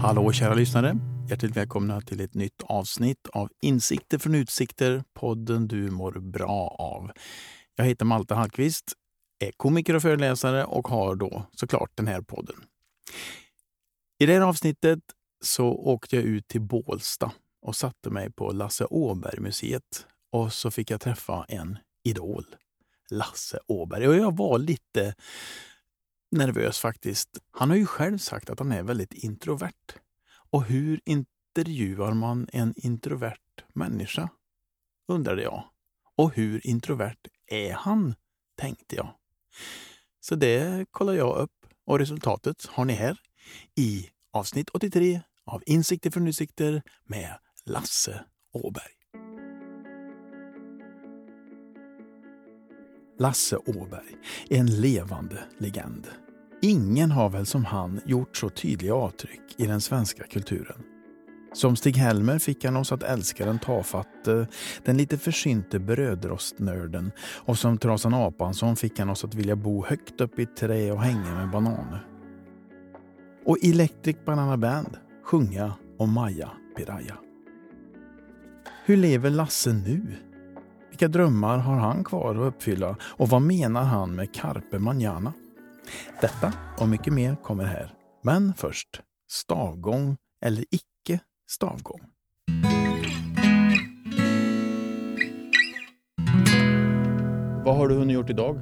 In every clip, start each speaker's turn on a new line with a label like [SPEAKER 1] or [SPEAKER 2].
[SPEAKER 1] Hallå kära lyssnare! Hjärtligt välkomna till ett nytt avsnitt av Insikter från utsikter, podden du mår bra av. Jag heter Malte Hallqvist, är komiker och föreläsare och har då såklart den här podden. I det här avsnittet så åkte jag ut till Bålsta och satte mig på Lasse Åberg-museet och så fick jag träffa en idol, Lasse Åberg. Och jag var lite nervös faktiskt. Han har ju själv sagt att han är väldigt introvert. Och hur intervjuar man en introvert människa? undrade jag. Och hur introvert är han? tänkte jag. Så det kollar jag upp och resultatet har ni här i avsnitt 83 av Insikter från utsikter med Lasse Åberg. Lasse Åberg en levande legend. Ingen har väl som han gjort så tydliga avtryck i den svenska kulturen. Som Stig-Helmer fick han oss att älska den tafatte, den lite försynte brödrostnörden och som Trasan Apansson fick han oss att vilja bo högt upp i ett trä och hänga med bananer. Och Electric Banana Band sjunga om Maja Piraya. Hur lever Lasse nu? Vilka drömmar har han kvar att uppfylla och vad menar han med carpe manana? Detta och mycket mer kommer här. Men först stavgång eller icke stavgång. Vad har du hunnit gjort idag?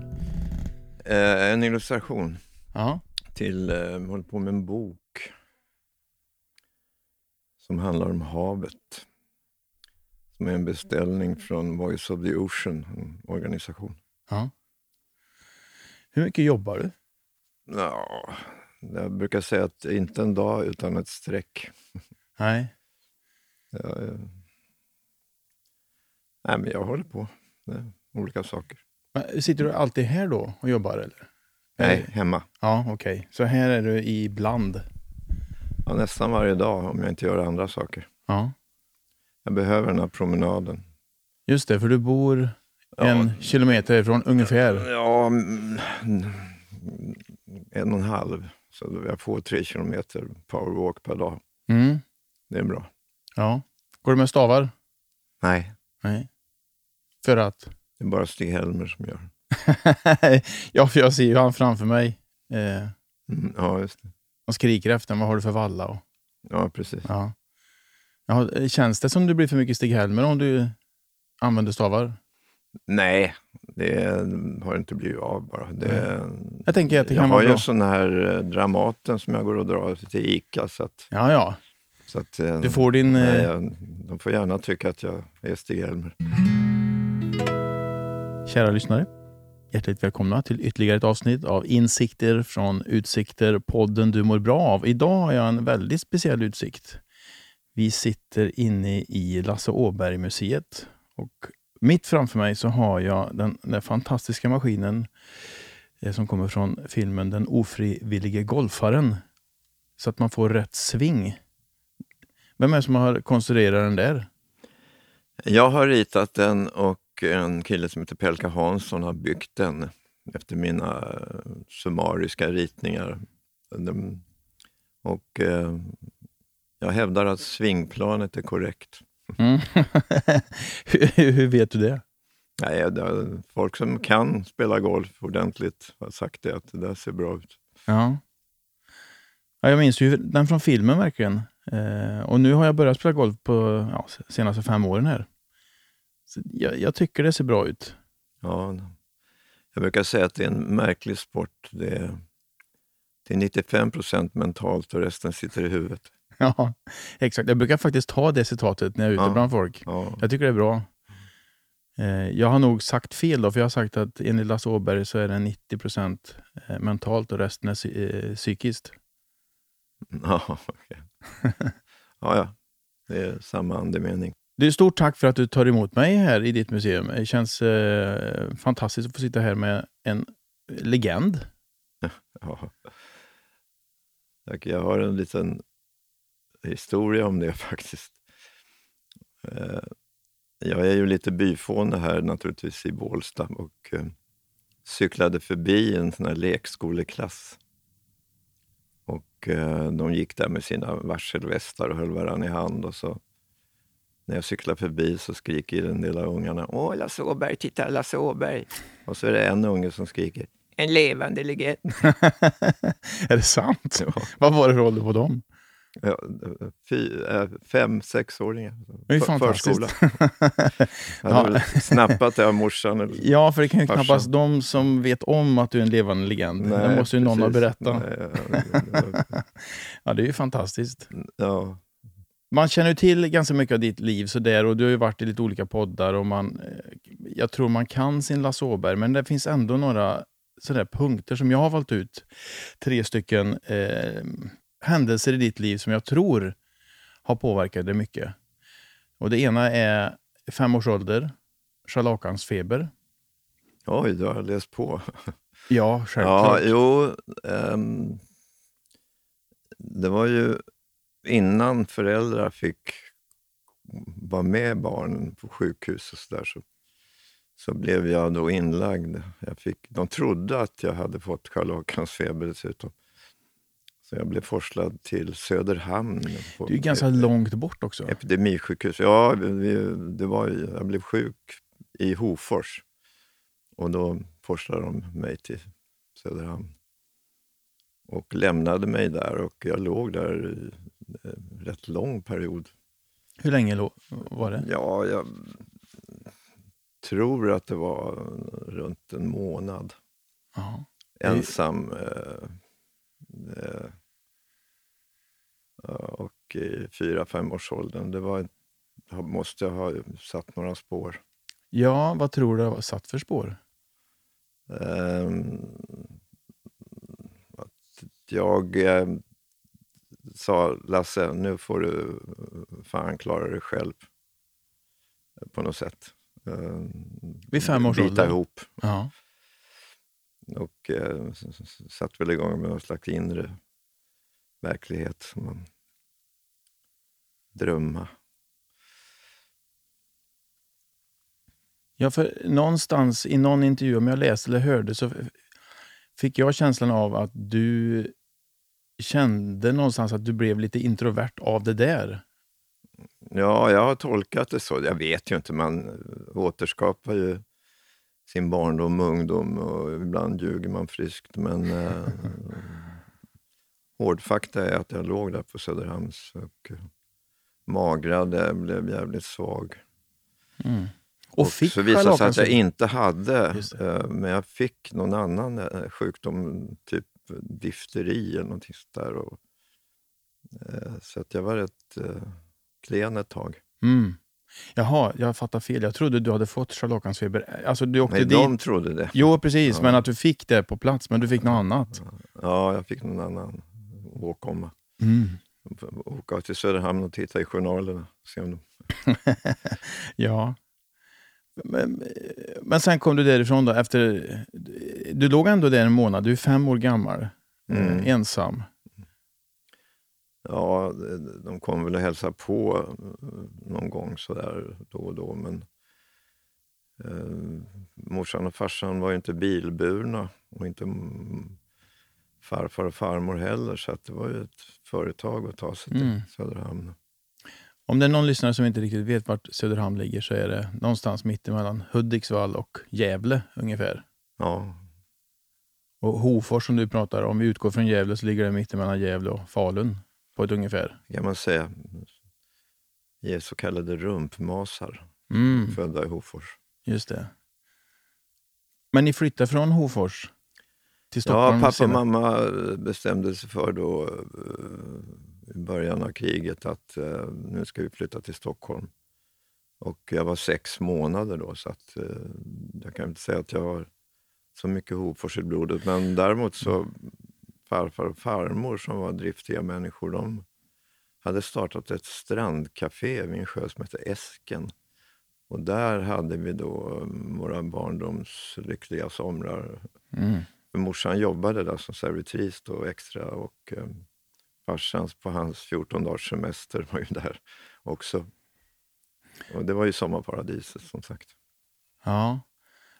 [SPEAKER 2] Eh, en illustration
[SPEAKER 1] Ja.
[SPEAKER 2] till, eh, håller på med en bok som handlar om havet. Är en beställning från Voice of the Ocean, en organisation.
[SPEAKER 1] ja. Hur mycket jobbar du?
[SPEAKER 2] Ja, jag brukar säga att inte en dag utan ett streck.
[SPEAKER 1] Nej.
[SPEAKER 2] Jag, nej, men jag håller på med olika saker.
[SPEAKER 1] Men Sitter du alltid här då och jobbar eller?
[SPEAKER 2] Nej, hemma.
[SPEAKER 1] Ja, okej. Så här är du ibland?
[SPEAKER 2] Ja, nästan varje dag om jag inte gör andra saker.
[SPEAKER 1] Ja.
[SPEAKER 2] Jag behöver den här promenaden.
[SPEAKER 1] Just det, för du bor
[SPEAKER 2] Ja.
[SPEAKER 1] en kilometer ifrån ungefär.
[SPEAKER 2] Ja, mm, en och en halv. Så jag får tre kilometer powerwalk per dag.
[SPEAKER 1] Mm.
[SPEAKER 2] Det är bra.
[SPEAKER 1] Ja. Går du med stavar?
[SPEAKER 2] Nej,
[SPEAKER 1] Nej. För att?
[SPEAKER 2] det är bara Stig-Helmer som gör.
[SPEAKER 1] ja, för jag ser ju han framför mig. Eh,
[SPEAKER 2] Mm, ja, just det.
[SPEAKER 1] och skriker efter vad har du för valla? Och,
[SPEAKER 2] Ja, precis.
[SPEAKER 1] ja. Ja, känns det som du blir för mycket Stig-Helmer om du använder stavar?
[SPEAKER 2] Nej, det har inte blivit av bara. Det,
[SPEAKER 1] Jag tänker att det
[SPEAKER 2] jag
[SPEAKER 1] kan
[SPEAKER 2] har
[SPEAKER 1] vara
[SPEAKER 2] ju
[SPEAKER 1] bra.
[SPEAKER 2] en sån här eh, Dramaten som jag går och drar till Ica. Så att,
[SPEAKER 1] Ja, ja.
[SPEAKER 2] så att, eh,
[SPEAKER 1] Du får din...
[SPEAKER 2] nej,
[SPEAKER 1] Eh,
[SPEAKER 2] jag, de får gärna tycka att jag är Stig-Helmer.
[SPEAKER 1] kära lyssnare. Hjärtligt välkomna till ytterligare ett avsnitt av Insikter från Utsikter, podden du mår bra av. Idag har jag en väldigt speciell utsikt. Vi sitter inne i Lasse Åberg-museet och mitt framför mig så har jag den, den fantastiska maskinen eh, som kommer från filmen Den ofrivillige golfaren. Så att man får rätt sving. Vem är det som har konstruerat den där?
[SPEAKER 2] Jag har ritat den och en kille som heter Pelka Hansson har byggt den efter mina eh, summariska ritningar. Och eh, jag hävdar att svingplanet är korrekt.
[SPEAKER 1] Mm. hur, hur vet du det?
[SPEAKER 2] Nej, det, folk som kan spela golf ordentligt har sagt det, att det där ser bra ut.
[SPEAKER 1] Ja. ja jag minns ju den från filmen verkligen. Eh, och nu har jag börjat spela golf på ja, senaste fem åren här. Jag, jag tycker det ser bra ut.
[SPEAKER 2] Ja, jag brukar säga att det är en märklig sport. Det är till 95 procent mentalt och resten sitter i huvudet.
[SPEAKER 1] Ja, exakt. Jag brukar faktiskt ta det citatet när jag är ute
[SPEAKER 2] Ja.
[SPEAKER 1] bland folk.
[SPEAKER 2] Ja,
[SPEAKER 1] Jag tycker det är bra. Eh, jag har nog sagt fel då, för jag har sagt att enligt Lasse Åberg så är det 90 procent eh, mentalt och resten är eh, psykiskt.
[SPEAKER 2] ja, okej. ja, ja. Det är samma andemening.
[SPEAKER 1] Du, stort tack för att du tar emot mig här i ditt museum. Det känns eh, fantastiskt att få sitta här med en legend.
[SPEAKER 2] Ja. Jag har en liten historia om det faktiskt. Eh, Jag är ju lite byfåne här naturligtvis i Bålsta och eh, cyklade förbi en sån här lekskoleklass. Och eh, de gick där med sina varselvästar och höll varandra i hand. Och så, när jag cyklar förbi så skriker den lilla ungarna Åh, Lasse Åberg, titta Lasse Åberg! Och så är det en unge som skriker En levande legend.
[SPEAKER 1] är det sant?
[SPEAKER 2] Ja.
[SPEAKER 1] Vad var det för ålder på dem?
[SPEAKER 2] Ja, äh, fem, sexåringar.
[SPEAKER 1] Det är
[SPEAKER 2] För-. Förskola. Jag hade väl snappat det av morsan. Eller,
[SPEAKER 1] Ja, för det kan ju
[SPEAKER 2] Farsan.
[SPEAKER 1] knappast de som vet om att du är en levande legend. det
[SPEAKER 2] Nej,
[SPEAKER 1] måste ju någon ha berättat.
[SPEAKER 2] Ja,
[SPEAKER 1] Ja, det är ju fantastiskt.
[SPEAKER 2] ja,
[SPEAKER 1] Man känner ju till ganska mycket av ditt liv sådär och du har ju varit i lite olika poddar och man, eh, jag tror man kan sin Lasse Åberg, men det finns ändå några sådär punkter som jag har valt ut. Tre stycken eh, händelser i ditt liv som jag tror har påverkat dig mycket. Och det ena är fem års ålder, scharlakansfeber.
[SPEAKER 2] Oj, du har läst på.
[SPEAKER 1] Ja,
[SPEAKER 2] Ja,
[SPEAKER 1] självklart.
[SPEAKER 2] jo. ehm, det var ju innan föräldrar fick vara med barnen på sjukhus och så där, så, så blev jag då inlagd. Jag fick, de trodde att jag hade fått scharlakansfeber dessutom. Så jag blev forslad till Söderhamn.
[SPEAKER 1] Det är ju ganska långt bort också.
[SPEAKER 2] Epidemisjukhus. Ja, det var, jag blev sjuk i Hofors. Och då forslade de mig till Söderhamn. Och lämnade mig där och jag låg där i en rätt lång period.
[SPEAKER 1] Hur länge var det?
[SPEAKER 2] Ja, jag tror att det var runt en månad.
[SPEAKER 1] Ja.
[SPEAKER 2] Ensam. Eh, eh, och i fyra, fem års åldern. Det var, jag måste ha satt några spår.
[SPEAKER 1] ja, vad tror du det har satt för spår?
[SPEAKER 2] Ehm, att jag eh, sa Lasse, nu får du fan klara dig själv. På något sätt. Ehm,
[SPEAKER 1] Vid fem års
[SPEAKER 2] Bita
[SPEAKER 1] ålder?
[SPEAKER 2] ihop.
[SPEAKER 1] Ja.
[SPEAKER 2] Och eh, s- s- satt väl igång med någon slags inre verklighet. Som man drömma.
[SPEAKER 1] Ja, för någonstans i någon intervju, om jag läste eller hörde, så fick jag känslan av att du kände någonstans att du blev lite introvert av det där.
[SPEAKER 2] Ja, jag har tolkat det så. Jag vet ju inte, man återskapar ju sin barndom och ungdom och ibland ljuger man friskt. Men eh, hårdfakta är att jag låg där på Söderhamns och eh, magrade, blev jävligt svag.
[SPEAKER 1] Mm. Och, fick
[SPEAKER 2] så visade sig att jag inte hade, eh, men jag fick någon annan eh, sjukdom, typ difteri eller någonting sånt där. Och, så att jag var rätt klen ett tag.
[SPEAKER 1] Mm. Jaha, jag fattar fel. Jag trodde du hade fått scharlakansfeber. Alltså, du åkte
[SPEAKER 2] Nej,
[SPEAKER 1] dit.
[SPEAKER 2] de trodde det.
[SPEAKER 1] Jo, precis.
[SPEAKER 2] Ja.
[SPEAKER 1] Men att du fick det på plats. Men du fick något annat.
[SPEAKER 2] Ja, jag fick någon annan åkomma.
[SPEAKER 1] Mm.
[SPEAKER 2] Åka till Söderhamn och titta i journalerna. Se om de...
[SPEAKER 1] Ja. Men, men sen kom du därifrån då efter... Du låg ändå där en månad. Du är fem år gammal.
[SPEAKER 2] Mm.
[SPEAKER 1] Eh, ensam.
[SPEAKER 2] Ja, de- kom väl och hälsade på eh, någon gång sådär då och då. Men eh, morsan och farsan var ju inte bilburna och inte mm, farfar och farmor heller. Så att det var ju ett företag att ta sig till
[SPEAKER 1] Mm.
[SPEAKER 2] Söderhamn.
[SPEAKER 1] Om det är någon lyssnare som inte riktigt vet vart Söderhamn ligger så är det någonstans mitt emellan Hudiksvall och Gävle ungefär.
[SPEAKER 2] Ja,
[SPEAKER 1] Och Hofors som du pratar om, vi utgår från Gävle så ligger det mitt emellan Gävle och Falun på ett ungefär.
[SPEAKER 2] kan man säga. Är så kallade rumpmasar,
[SPEAKER 1] Mm,
[SPEAKER 2] födda i Hofors.
[SPEAKER 1] just det. Men ni flyttade från Hofors till
[SPEAKER 2] Ja,
[SPEAKER 1] Stockholm?
[SPEAKER 2] pappa och mamma bestämde sig för då eh, i början av kriget att eh, nu ska vi flytta till Stockholm. Och jag var sex månader då, så att, eh, jag kan inte säga att jag har så mycket Hofors i blodet. Men däremot så farfar och farmor som var driftiga människor, de hade startat ett strandcafé vid en sjö som hette Esken. Och där hade vi då eh, våra barndoms lyckliga somrar
[SPEAKER 1] Mm.
[SPEAKER 2] För morsan jobbade där som servitris då extra och eh, farsan på hans 14 dagars semester var ju där också. Och det var ju sommarparadiset som sagt.
[SPEAKER 1] Ja.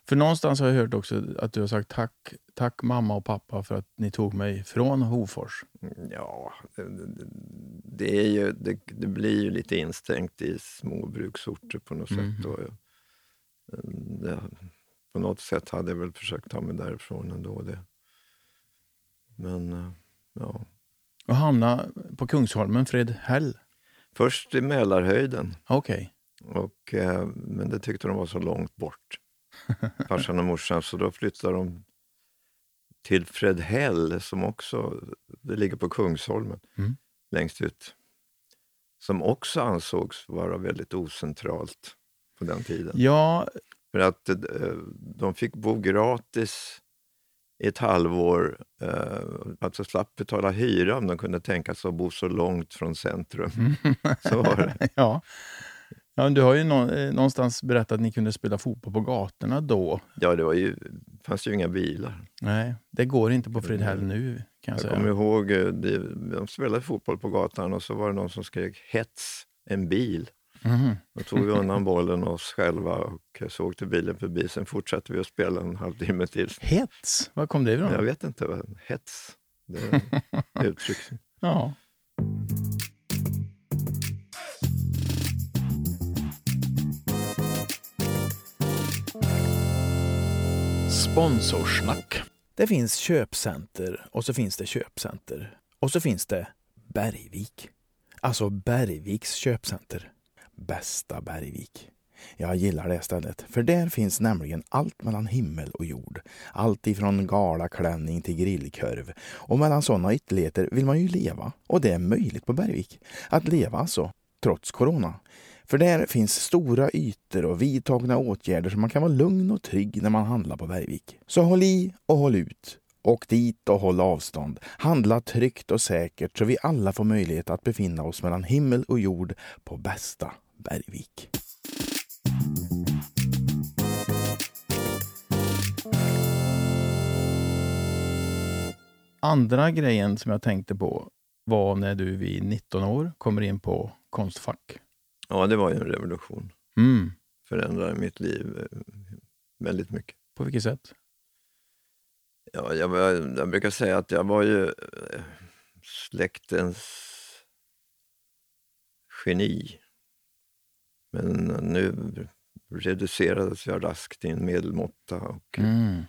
[SPEAKER 1] För någonstans har jag hört också att du har sagt tack, tack mamma och pappa för att ni tog mig från Hofors.
[SPEAKER 2] Ja, det, det, det är ju, det, det, blir ju lite instängt i små bruksorter på något
[SPEAKER 1] Mhm.
[SPEAKER 2] sätt. Och, eh, det, på något sätt hade jag väl försökt ta mig därifrån ändå. Det. Men eh, ja,
[SPEAKER 1] Och hamna på Kungsholmen, Fredhäll.
[SPEAKER 2] först i Mälarhöjden.
[SPEAKER 1] Okej.
[SPEAKER 2] Och, eh, men det tyckte de var så långt bort, farsan och morsan, så då flyttade de till Fredhäll som också det ligger på Kungsholmen,
[SPEAKER 1] Mm.
[SPEAKER 2] längst ut. Som också ansågs vara väldigt ocentralt på den tiden.
[SPEAKER 1] Ja,
[SPEAKER 2] För att eh, de fick bo gratis i ett halvår, alltså slapp betala hyra om de kunde tänka sig att bo så långt från centrum. Så var det.
[SPEAKER 1] ja. ja. Du har ju eh, någonstans berättat att ni kunde spela fotboll på gatorna då.
[SPEAKER 2] Ja, det var ju, fanns ju inga bilar.
[SPEAKER 1] Nej, det går inte på Fredhäll nu kan jag,
[SPEAKER 2] Jag
[SPEAKER 1] säga.
[SPEAKER 2] kommer ihåg, de spelade fotboll på gatan och så var det någon som skrek hets, en bil.
[SPEAKER 1] Mhm.
[SPEAKER 2] Då tog vi undan bollen oss själva och så åkte bilen förbi. Sen fortsatte vi att spela en halvtimme till.
[SPEAKER 1] Hets, var kom det ifrån?
[SPEAKER 2] Jag vet inte, vad hets, det är uttryck.
[SPEAKER 1] Ja. Sponsorsnack. Det finns köpcenter och så finns det köpcenter. Och så finns det Bergvik. Alltså Bergviks köpcenter. Bästa Bergvik. Jag gillar det stället, för där finns nämligen allt mellan himmel och jord. Allt ifrån galaklänning till grillkorv. Och mellan sådana ytterligheter vill man ju leva. Och det är möjligt på Bergvik. Att leva alltså, trots corona. För där finns stora ytor och vidtagna åtgärder så man kan vara lugn och trygg när man handlar på Bergvik. Så håll i och håll ut. Åk dit och håll avstånd. Handla tryggt och säkert så vi alla får möjlighet att befinna oss mellan himmel och jord på bästa Bergvik. Andra grejen som jag tänkte på var när du vid 19 år kommer in på Konstfack.
[SPEAKER 2] Ja, det var ju en revolution.
[SPEAKER 1] Mm.
[SPEAKER 2] Förändrade mitt liv eh, väldigt mycket.
[SPEAKER 1] På vilket sätt?
[SPEAKER 2] Ja, jag, var, jag brukar säga att jag var ju eh, släktens geni. Men nu reducerades jag raskt till en medelmåtta och
[SPEAKER 1] Mm.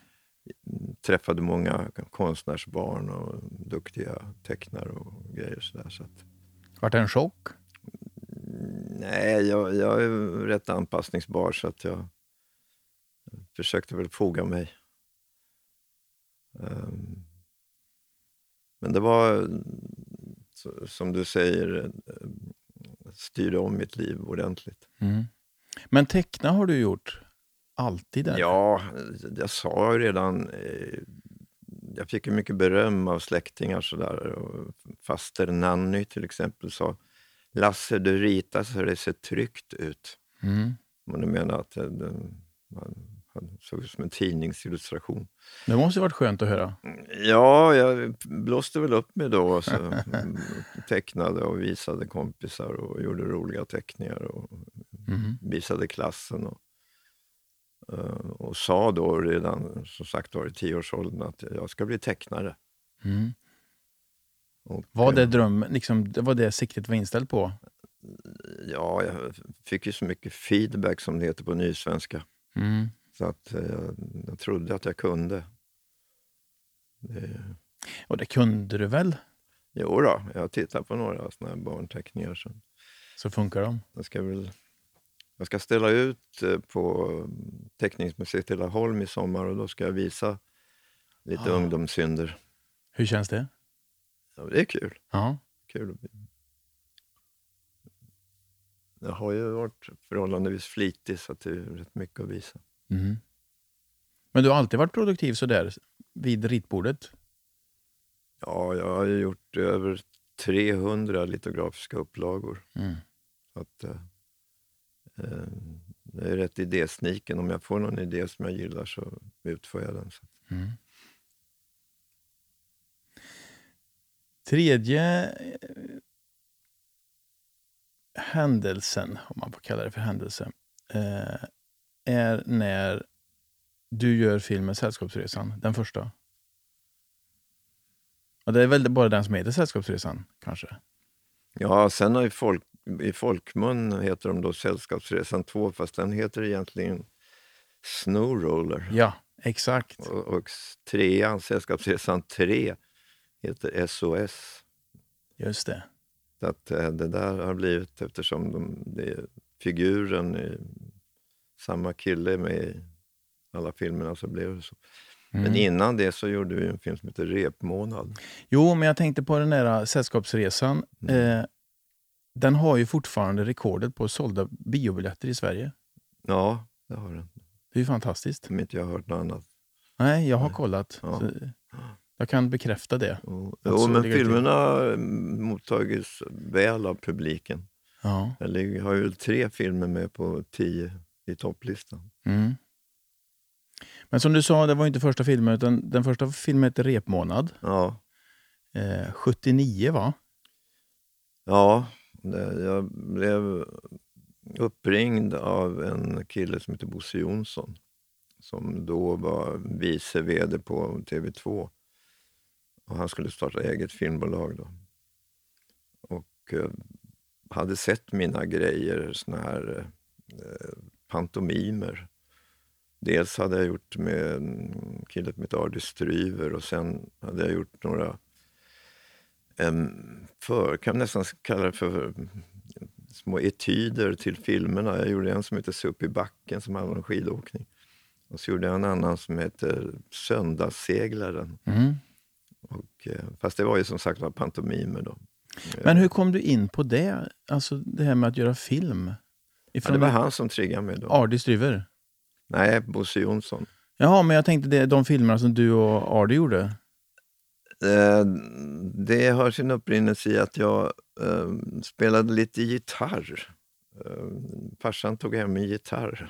[SPEAKER 2] träffade många konstnärsbarn och duktiga tecknare och grejer. Så där, så att,
[SPEAKER 1] Vart det en chock?
[SPEAKER 2] nej, jag, jag är rätt anpassningsbar så att jag försökte väl foga mig. Ehm, Men det var, som du säger, styrde om mitt liv ordentligt.
[SPEAKER 1] Mm. Men teckna har du gjort alltid? Där.
[SPEAKER 2] Ja, jag sa ju redan... eh, Jag fick ju mycket beröm av släktingar. Så där, och faster Nanny till exempel sa Lasse, du ritar så det ser tryggt ut.
[SPEAKER 1] Mm.
[SPEAKER 2] Men du menar att det, det, man, han såg ut som en tidningsillustration.
[SPEAKER 1] Det måste ha varit skönt att höra.
[SPEAKER 2] Ja, jag blåste väl upp mig då och så mm, tecknade och visade kompisar och gjorde roliga teckningar och
[SPEAKER 1] Mm.
[SPEAKER 2] visade klassen. Och, eh, och sa då redan, som sagt var i tioårsåldern, att jag ska bli tecknare.
[SPEAKER 1] Mm.
[SPEAKER 2] Och,
[SPEAKER 1] Var det
[SPEAKER 2] eh,
[SPEAKER 1] drömmen, liksom, var det siktet var inställt på?
[SPEAKER 2] Ja, jag fick ju så mycket feedback som det heter på nysvenska.
[SPEAKER 1] Mm.
[SPEAKER 2] Så att eh, jag, jag trodde att jag kunde. Det,
[SPEAKER 1] Och det kunde du väl?
[SPEAKER 2] jo då, jag har tittat på några såna här barnteckningar. Så
[SPEAKER 1] Så funkar de.
[SPEAKER 2] jag, ska väl, jag ska ställa ut eh, på Teckningsmuseet i Laholm i sommar och då ska jag visa lite
[SPEAKER 1] Ah.
[SPEAKER 2] ungdomssynder.
[SPEAKER 1] Hur känns det?
[SPEAKER 2] Ja, det är kul.
[SPEAKER 1] Ja.
[SPEAKER 2] kul. Jag har ju varit förhållandevis flitig så det är rätt mycket att visa.
[SPEAKER 1] Mm. Men du har alltid varit produktiv sådär vid ritbordet?
[SPEAKER 2] Ja, jag har ju gjort över 300 litografiska upplagor.
[SPEAKER 1] Mm.
[SPEAKER 2] Så att, eh, eh, jag är rätt idésniken. Om jag får någon idé som jag gillar så utför jag den. Så.
[SPEAKER 1] Mm. Tredje eh, händelsen, om man får kalla det för händelse, eh, är när du gör filmen Sällskapsresan, den första? Ja, det är väl bara den som heter Sällskapsresan, kanske?
[SPEAKER 2] Ja, sen har ju folk, i folkmun heter de då Sällskapsresan 2, fast den heter egentligen Snowroller.
[SPEAKER 1] Ja, exakt.
[SPEAKER 2] Och, och trean, Sällskapsresan 3, heter SOS.
[SPEAKER 1] Just det.
[SPEAKER 2] Så att eh, det där har blivit, eftersom de, det figuren, samma kille med i alla filmerna, så blev det så. Men
[SPEAKER 1] Mm.
[SPEAKER 2] innan det så gjorde vi en film som heter Repmånad.
[SPEAKER 1] Jo, men jag tänkte på den där Sällskapsresan.
[SPEAKER 2] Mm.
[SPEAKER 1] Eh, den har ju fortfarande rekordet på sålda biobiljetter i Sverige.
[SPEAKER 2] Ja, det har den.
[SPEAKER 1] Det är ju fantastiskt.
[SPEAKER 2] Om inte jag har hört något annat.
[SPEAKER 1] Nej, jag har
[SPEAKER 2] Nej.
[SPEAKER 1] kollat.
[SPEAKER 2] Ja.
[SPEAKER 1] Jag kan bekräfta det.
[SPEAKER 2] Jo, jo men
[SPEAKER 1] till.
[SPEAKER 2] filmerna har mm, mottagits väl av publiken.
[SPEAKER 1] Ja.
[SPEAKER 2] Jag har ju tre filmer med på tio i topplistan.
[SPEAKER 1] Mm. Men som du sa, det var inte första filmen, utan den första filmen heter Repmånad.
[SPEAKER 2] Ja,
[SPEAKER 1] Eh, 79, va?
[SPEAKER 2] ja jag blev uppringd av en kille som heter Bosse Jonsson som då var vice vd på TV2. Och han skulle starta eget filmbolag då. Och eh, hade sett mina grejer, såna här eh, pantomimer. Dels hade jag gjort med en kille som heter Ardy Stryver och sen hade jag gjort några em, för, kan nästan kalla det för små etyder till filmerna. Jag gjorde en som heter Se upp i backen som handlar om skidåkning. Och så gjorde jag en annan som heter Söndagsseglaren.
[SPEAKER 1] Mm.
[SPEAKER 2] Och, eh, fast det var ju som sagt var pantomimer då.
[SPEAKER 1] Men hur kom du in på det? Alltså det här med att göra film?
[SPEAKER 2] Ja,
[SPEAKER 1] Ifrån
[SPEAKER 2] det var han som triggade mig då.
[SPEAKER 1] Ardy Stryver?
[SPEAKER 2] Nej, Bosse Jonsson.
[SPEAKER 1] Jaha, men jag tänkte det, de filmerna som du och Ardy gjorde.
[SPEAKER 2] Eh, det har sin upprinnelse i att jag eh, spelade lite gitarr. Eh, farsan tog hem en gitarr.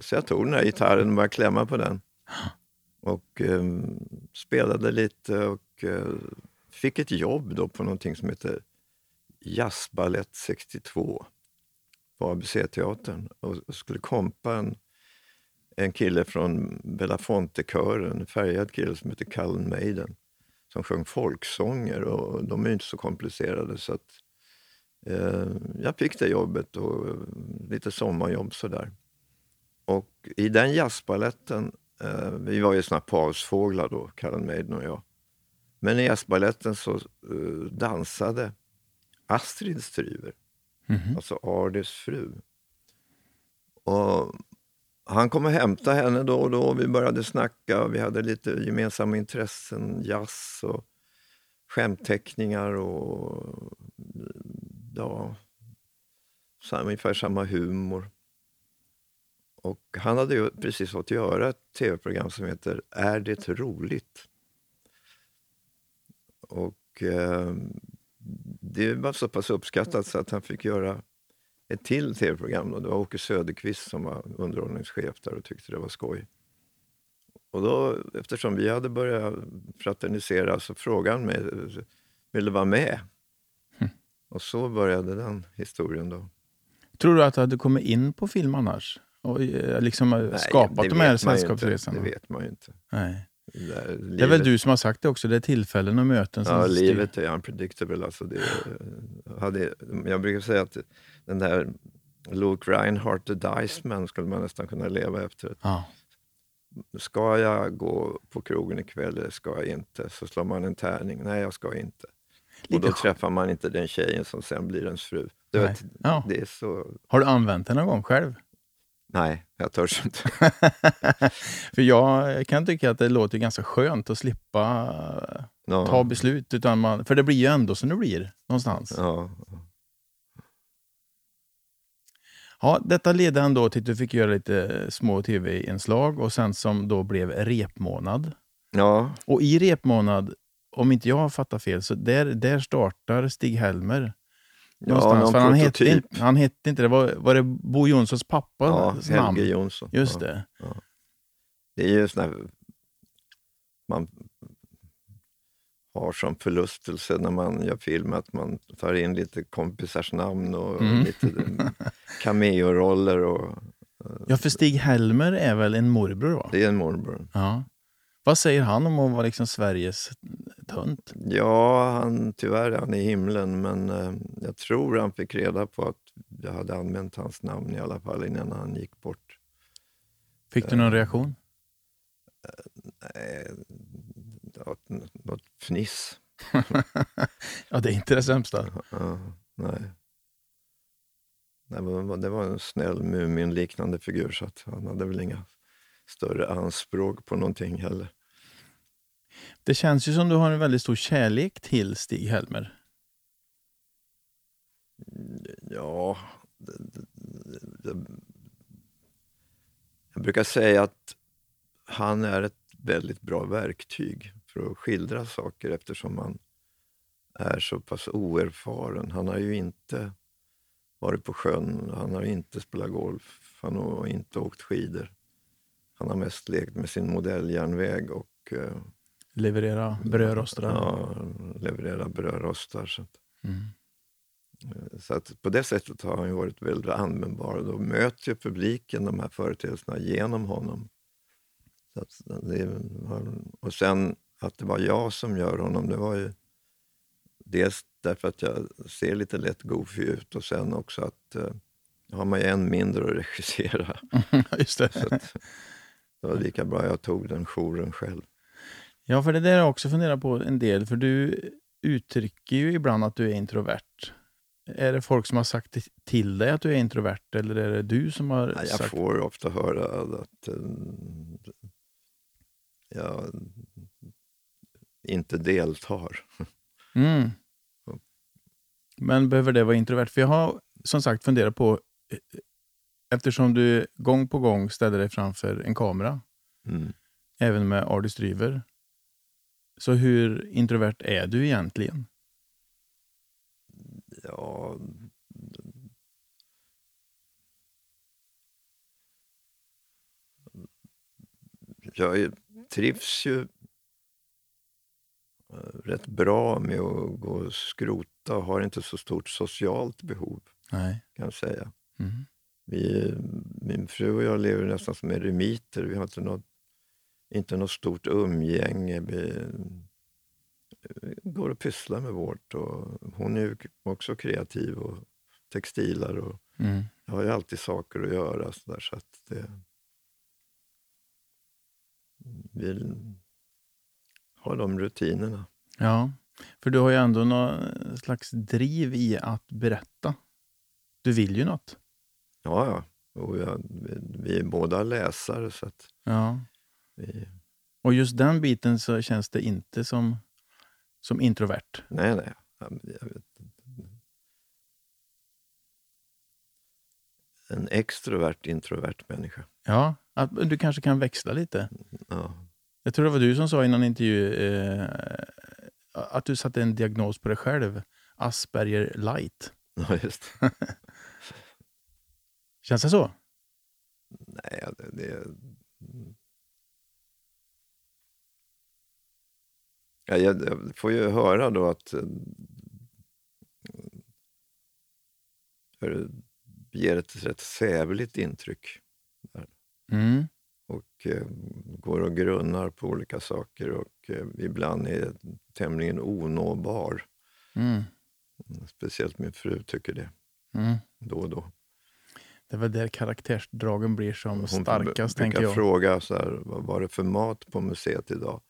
[SPEAKER 2] Så jag tog den här gitarren och började klämma på den. Och eh, spelade lite och eh, fick ett jobb då på någonting som heter Jazzbalett 62 på ABC-teatern och skulle kompa en, en kille från Belafonte-kören, en färgad kille som heter Cullen Maiden som sjöng folksånger och de är ju inte så komplicerade så att eh, jag fick det jobbet och lite sommarjobb sådär. Och i den jazzbaletten, eh, vi var ju såna pausfåglar då, Cullen Maiden och jag. Men i jazzbaletten så eh, dansade Astrid Stryver,
[SPEAKER 1] Mhm.
[SPEAKER 2] alltså Ardys fru. Och han kom och hämtade henne då och då och vi började snacka. Vi hade lite gemensamma intressen, jazz och skämtteckningar och ja, så här, ungefär samma humor. Och han hade ju precis fått göra ett tv-program som heter Är det roligt? Och eh, det var så pass uppskattat så att han fick göra ett till tv-program. och Det var Åke Söderqvist som var underhållningschef där och tyckte det var skoj. Och då, eftersom vi hade börjat fraternisera så frågade han mig, vill du vara med? Och så började den historien då.
[SPEAKER 1] Tror du att du hade kommit in på film annars? Och eh, liksom
[SPEAKER 2] Nej,
[SPEAKER 1] skapat de här sällskapsresorna?
[SPEAKER 2] Det vet man ju inte.
[SPEAKER 1] Nej.
[SPEAKER 2] Det,
[SPEAKER 1] är väl du som har sagt det också, det är tillfällen och möten som
[SPEAKER 2] Ja,
[SPEAKER 1] styr.
[SPEAKER 2] livet är unpredictable. Alltså det, hade, jag brukar säga att den där Luke Reinhardt, The Dice Man, skulle man nästan kunna leva efter.
[SPEAKER 1] Ja.
[SPEAKER 2] Ska jag gå på krogen ikväll eller ska jag inte? Så slår man en tärning. Nej, jag ska inte. Och
[SPEAKER 1] Lite
[SPEAKER 2] då
[SPEAKER 1] sk-
[SPEAKER 2] träffar man inte den tjejen som sen blir ens fru. Du vet,
[SPEAKER 1] Ja.
[SPEAKER 2] det är så...
[SPEAKER 1] Har du använt den någon gång själv?
[SPEAKER 2] Nej, jag törs inte.
[SPEAKER 1] För jag kan tycka att det låter ganska skönt att slippa
[SPEAKER 2] Ja,
[SPEAKER 1] ta beslut. Utan man, för det blir ju ändå som det blir någonstans.
[SPEAKER 2] ja,
[SPEAKER 1] Ja, detta ledde ändå till att du fick göra lite små tv-inslag och sen som då blev repmånad.
[SPEAKER 2] ja,
[SPEAKER 1] Och i repmånad, om inte jag har fattat fel, så där, där startar Stig-Helmer.
[SPEAKER 2] Ja någon
[SPEAKER 1] han hette, inte, han hette inte det. Var, var det Bo Jonssons pappa?
[SPEAKER 2] Ja,
[SPEAKER 1] namn?
[SPEAKER 2] Helge Jonsson.
[SPEAKER 1] Just
[SPEAKER 2] ja.
[SPEAKER 1] det.
[SPEAKER 2] Det är ju här, man har som förlustelse när man gör film att man tar in lite kompisars namn och
[SPEAKER 1] Mm.
[SPEAKER 2] lite cameo-roller. Och
[SPEAKER 1] Ja, för Stig-Helmer är väl en morbror? Va?
[SPEAKER 2] Det är en morbror.
[SPEAKER 1] Ja. Vad säger han om att vara liksom Sveriges tönt?
[SPEAKER 2] Ja, han, tyvärr är han i himlen, men eh, jag tror han fick reda på att jag hade använt hans namn i alla fall innan han gick bort.
[SPEAKER 1] Fick du någon reaktion?
[SPEAKER 2] Nej, något, något fniss.
[SPEAKER 1] ja, det är inte det sämsta.
[SPEAKER 2] Ja, nej. det var en snäll Mumin-liknande figur så att han hade väl inga större anspråk på någonting heller.
[SPEAKER 1] Det känns ju som du har en väldigt stor kärlek till Stig-Helmer.
[SPEAKER 2] Ja, det, det, det, jag brukar säga att han är ett väldigt bra verktyg för att skildra saker eftersom han är så pass oerfaren. Han har ju inte varit på sjön, han har inte spelat golf, han har inte åkt skidor. Han har mest lekt med sin modelljärnväg och eh,
[SPEAKER 1] Leverera brödrostar.
[SPEAKER 2] ja, leverera brödrostar. Så, att,
[SPEAKER 1] Mm.
[SPEAKER 2] eh, så att på det sättet har han varit väldigt användbar. Då möter publiken de här företeelserna genom honom. Så att det och sen att det var jag som gör honom, det var ju dels därför att jag ser lite lätt goofy ut och sen också att eh, har man ju en mindre att regissera.
[SPEAKER 1] Just det.
[SPEAKER 2] Så att, det var lika bra jag tog den jouren själv.
[SPEAKER 1] Ja, för det där har jag också funderat på en del. För du uttrycker ju ibland att du är introvert. Är det folk som har sagt till dig att du är introvert eller är det du som har
[SPEAKER 2] Ja, Jag
[SPEAKER 1] sagt...
[SPEAKER 2] får ofta höra att eh, jag inte deltar.
[SPEAKER 1] Mm. Men behöver det vara introvert? För jag har som sagt funderat på, eh, eftersom du gång på gång ställer dig framför en kamera,
[SPEAKER 2] Mm.
[SPEAKER 1] även med Ardis Dryver, så hur introvert är du egentligen?
[SPEAKER 2] Ja, jag trivs ju eh, rätt bra med att gå och skrota och har inte så stort socialt behov
[SPEAKER 1] Nej.
[SPEAKER 2] kan jag säga.
[SPEAKER 1] Mm.
[SPEAKER 2] Vi, min fru och jag lever nästan som eremiter. Vi har inte något, inte något stort umgänge. Vi eh, går och pysslar med vårt. Och hon är ju också kreativ och textilar. Och
[SPEAKER 1] Mm.
[SPEAKER 2] jag har ju alltid saker att göra. Så, där, så att det, vi har de rutinerna.
[SPEAKER 1] Ja, för du har ju ändå någon slags driv i att berätta. Du vill ju något.
[SPEAKER 2] Ja, ja. Och jag, vi, är båda läsare. Så att
[SPEAKER 1] Ja.
[SPEAKER 2] vi,
[SPEAKER 1] Och just den biten så känns det inte som, som introvert.
[SPEAKER 2] Nej, nej. En extrovert, introvert människa.
[SPEAKER 1] Ja, du kanske kan växla lite.
[SPEAKER 2] Ja.
[SPEAKER 1] Jag tror det var du som sa i någon intervju eh, att du satte en diagnos på dig själv. Asperger light.
[SPEAKER 2] ja, just
[SPEAKER 1] Känns det så?
[SPEAKER 2] Nej, det, det... Ja, jag, jag får ju höra då att eh, det ger ett rätt sävligt intryck
[SPEAKER 1] Mm.
[SPEAKER 2] och eh, går och grunnar på olika saker och eh, ibland är tämligen onåbar.
[SPEAKER 1] Mm.
[SPEAKER 2] Speciellt min fru tycker det
[SPEAKER 1] Mm.
[SPEAKER 2] då och då.
[SPEAKER 1] Det är väl där karaktärsdragen blir som
[SPEAKER 2] Hon
[SPEAKER 1] starkast, tänker jag.
[SPEAKER 2] fråga så här, vad var det för mat på museet idag?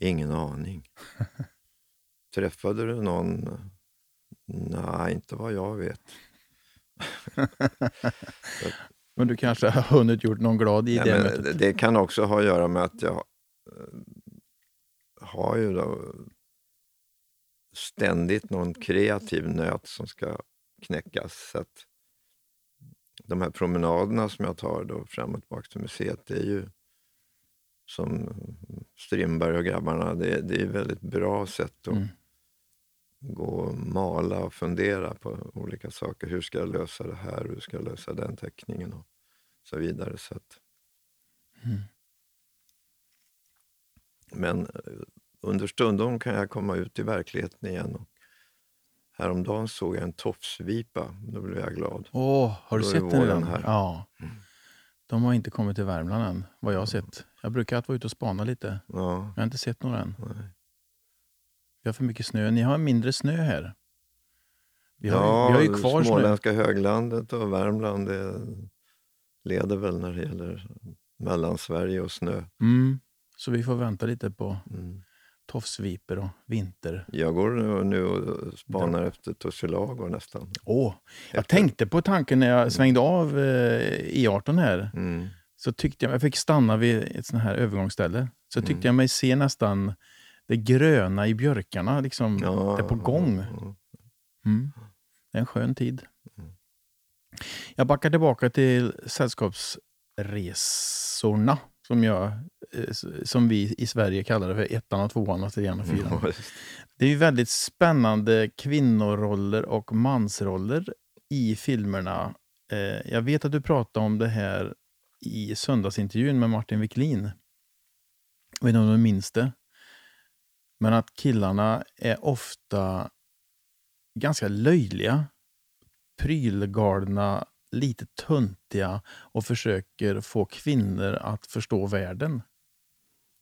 [SPEAKER 2] Ingen aning. Träffade du någon? Nej, inte vad jag vet.
[SPEAKER 1] Men du kanske har hunnit gjort någon glad i
[SPEAKER 2] Nej,
[SPEAKER 1] det mötet.
[SPEAKER 2] det, det kan också ha att göra med att jag eh, har ju då ständigt någon kreativ nöt som ska knäckas. Så att de här promenaderna som jag tar då fram och tillbaka till museet, det är ju som Strindberg och grabbarna, det, det är ett väldigt bra sätt att
[SPEAKER 1] Mm.
[SPEAKER 2] gå och mala och fundera på olika saker. Hur ska jag lösa det här? Hur ska jag lösa den teckningen? Och så vidare. Så att,
[SPEAKER 1] Mm.
[SPEAKER 2] Men eh, understundom kan jag komma ut i verkligheten igen. Och häromdagen såg jag en tofsvipa. Då blev jag glad.
[SPEAKER 1] Åh, har du
[SPEAKER 2] Då
[SPEAKER 1] sett den redan?
[SPEAKER 2] här.
[SPEAKER 1] Ja.
[SPEAKER 2] Mm.
[SPEAKER 1] De har inte kommit till Värmland än, vad jag har sett. Jag brukar vara ute och spana lite.
[SPEAKER 2] Ja,
[SPEAKER 1] Jag har inte sett några än.
[SPEAKER 2] nej.
[SPEAKER 1] Vi har för mycket snö. Ni har mindre snö här. Vi har,
[SPEAKER 2] ja
[SPEAKER 1] vi har ju kvar snö.
[SPEAKER 2] småländska höglandet och Värmland det leder väl när det gäller Mellansverige och snö.
[SPEAKER 1] Mm. Så vi får vänta lite på
[SPEAKER 2] Mm.
[SPEAKER 1] Tofsviper och vinter.
[SPEAKER 2] Jag går nu, och spanar efter tussilago nästan.
[SPEAKER 1] Åh, jag
[SPEAKER 2] Efter-
[SPEAKER 1] tänkte på tanken när jag svängde av eh, E18 här.
[SPEAKER 2] Mm.
[SPEAKER 1] Så tyckte jag, jag fick stanna vid ett sånt här övergångsställe. Så tyckte
[SPEAKER 2] Mm.
[SPEAKER 1] jag mig se nästan det gröna i björkarna. Liksom,
[SPEAKER 2] Ja,
[SPEAKER 1] det är på gång.
[SPEAKER 2] ja.
[SPEAKER 1] Mm. Det är en skön tid.
[SPEAKER 2] Mm.
[SPEAKER 1] Jag backar tillbaka till sällskapsresorna som, jag, eh, som vi i Sverige kallar det för ettan och tvåan och trean och fyran.
[SPEAKER 2] Ja, just.
[SPEAKER 1] Det är ju väldigt spännande kvinnoroller och mansroller i filmerna. Eh, jag vet att du pratade om det här i söndagsintervjun med Martin Wiklin. Jag vet inte om du minns det? Men att killarna är ofta ganska löjliga, prylgalna, lite töntiga och försöker få kvinnor att förstå världen.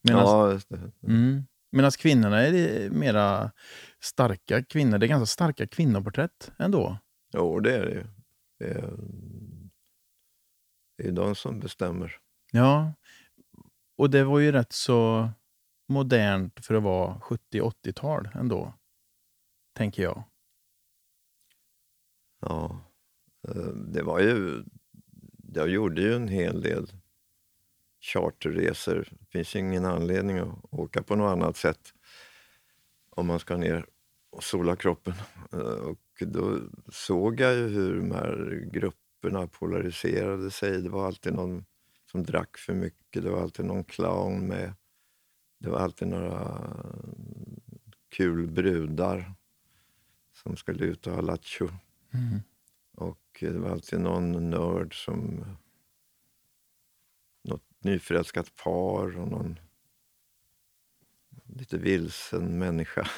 [SPEAKER 1] Medan
[SPEAKER 2] ja, just det.
[SPEAKER 1] Mm. Medan kvinnorna är mera starka kvinnor. Det är ganska starka kvinnoporträtt ändå.
[SPEAKER 2] Jo, det är det ju. Det är, det är de som bestämmer.
[SPEAKER 1] Ja. Och det var ju rätt så modernt för att vara 70-80-tal ändå. Tänker jag.
[SPEAKER 2] Ja, Eh, det var ju... Jag gjorde ju en hel del charterresor. Det finns ju ingen anledning att åka på något annat sätt om man ska ner och sola kroppen. Eh, och då såg jag ju hur de här grupperna polariserade sig. Det var alltid någon som drack för mycket, det var alltid någon clown med. Det var alltid några eh, kul brudar som skulle ut och ha lattjo.
[SPEAKER 1] Mm.
[SPEAKER 2] Och det var alltid någon nörd som... Något nyförälskat par och någon lite vilsen människa.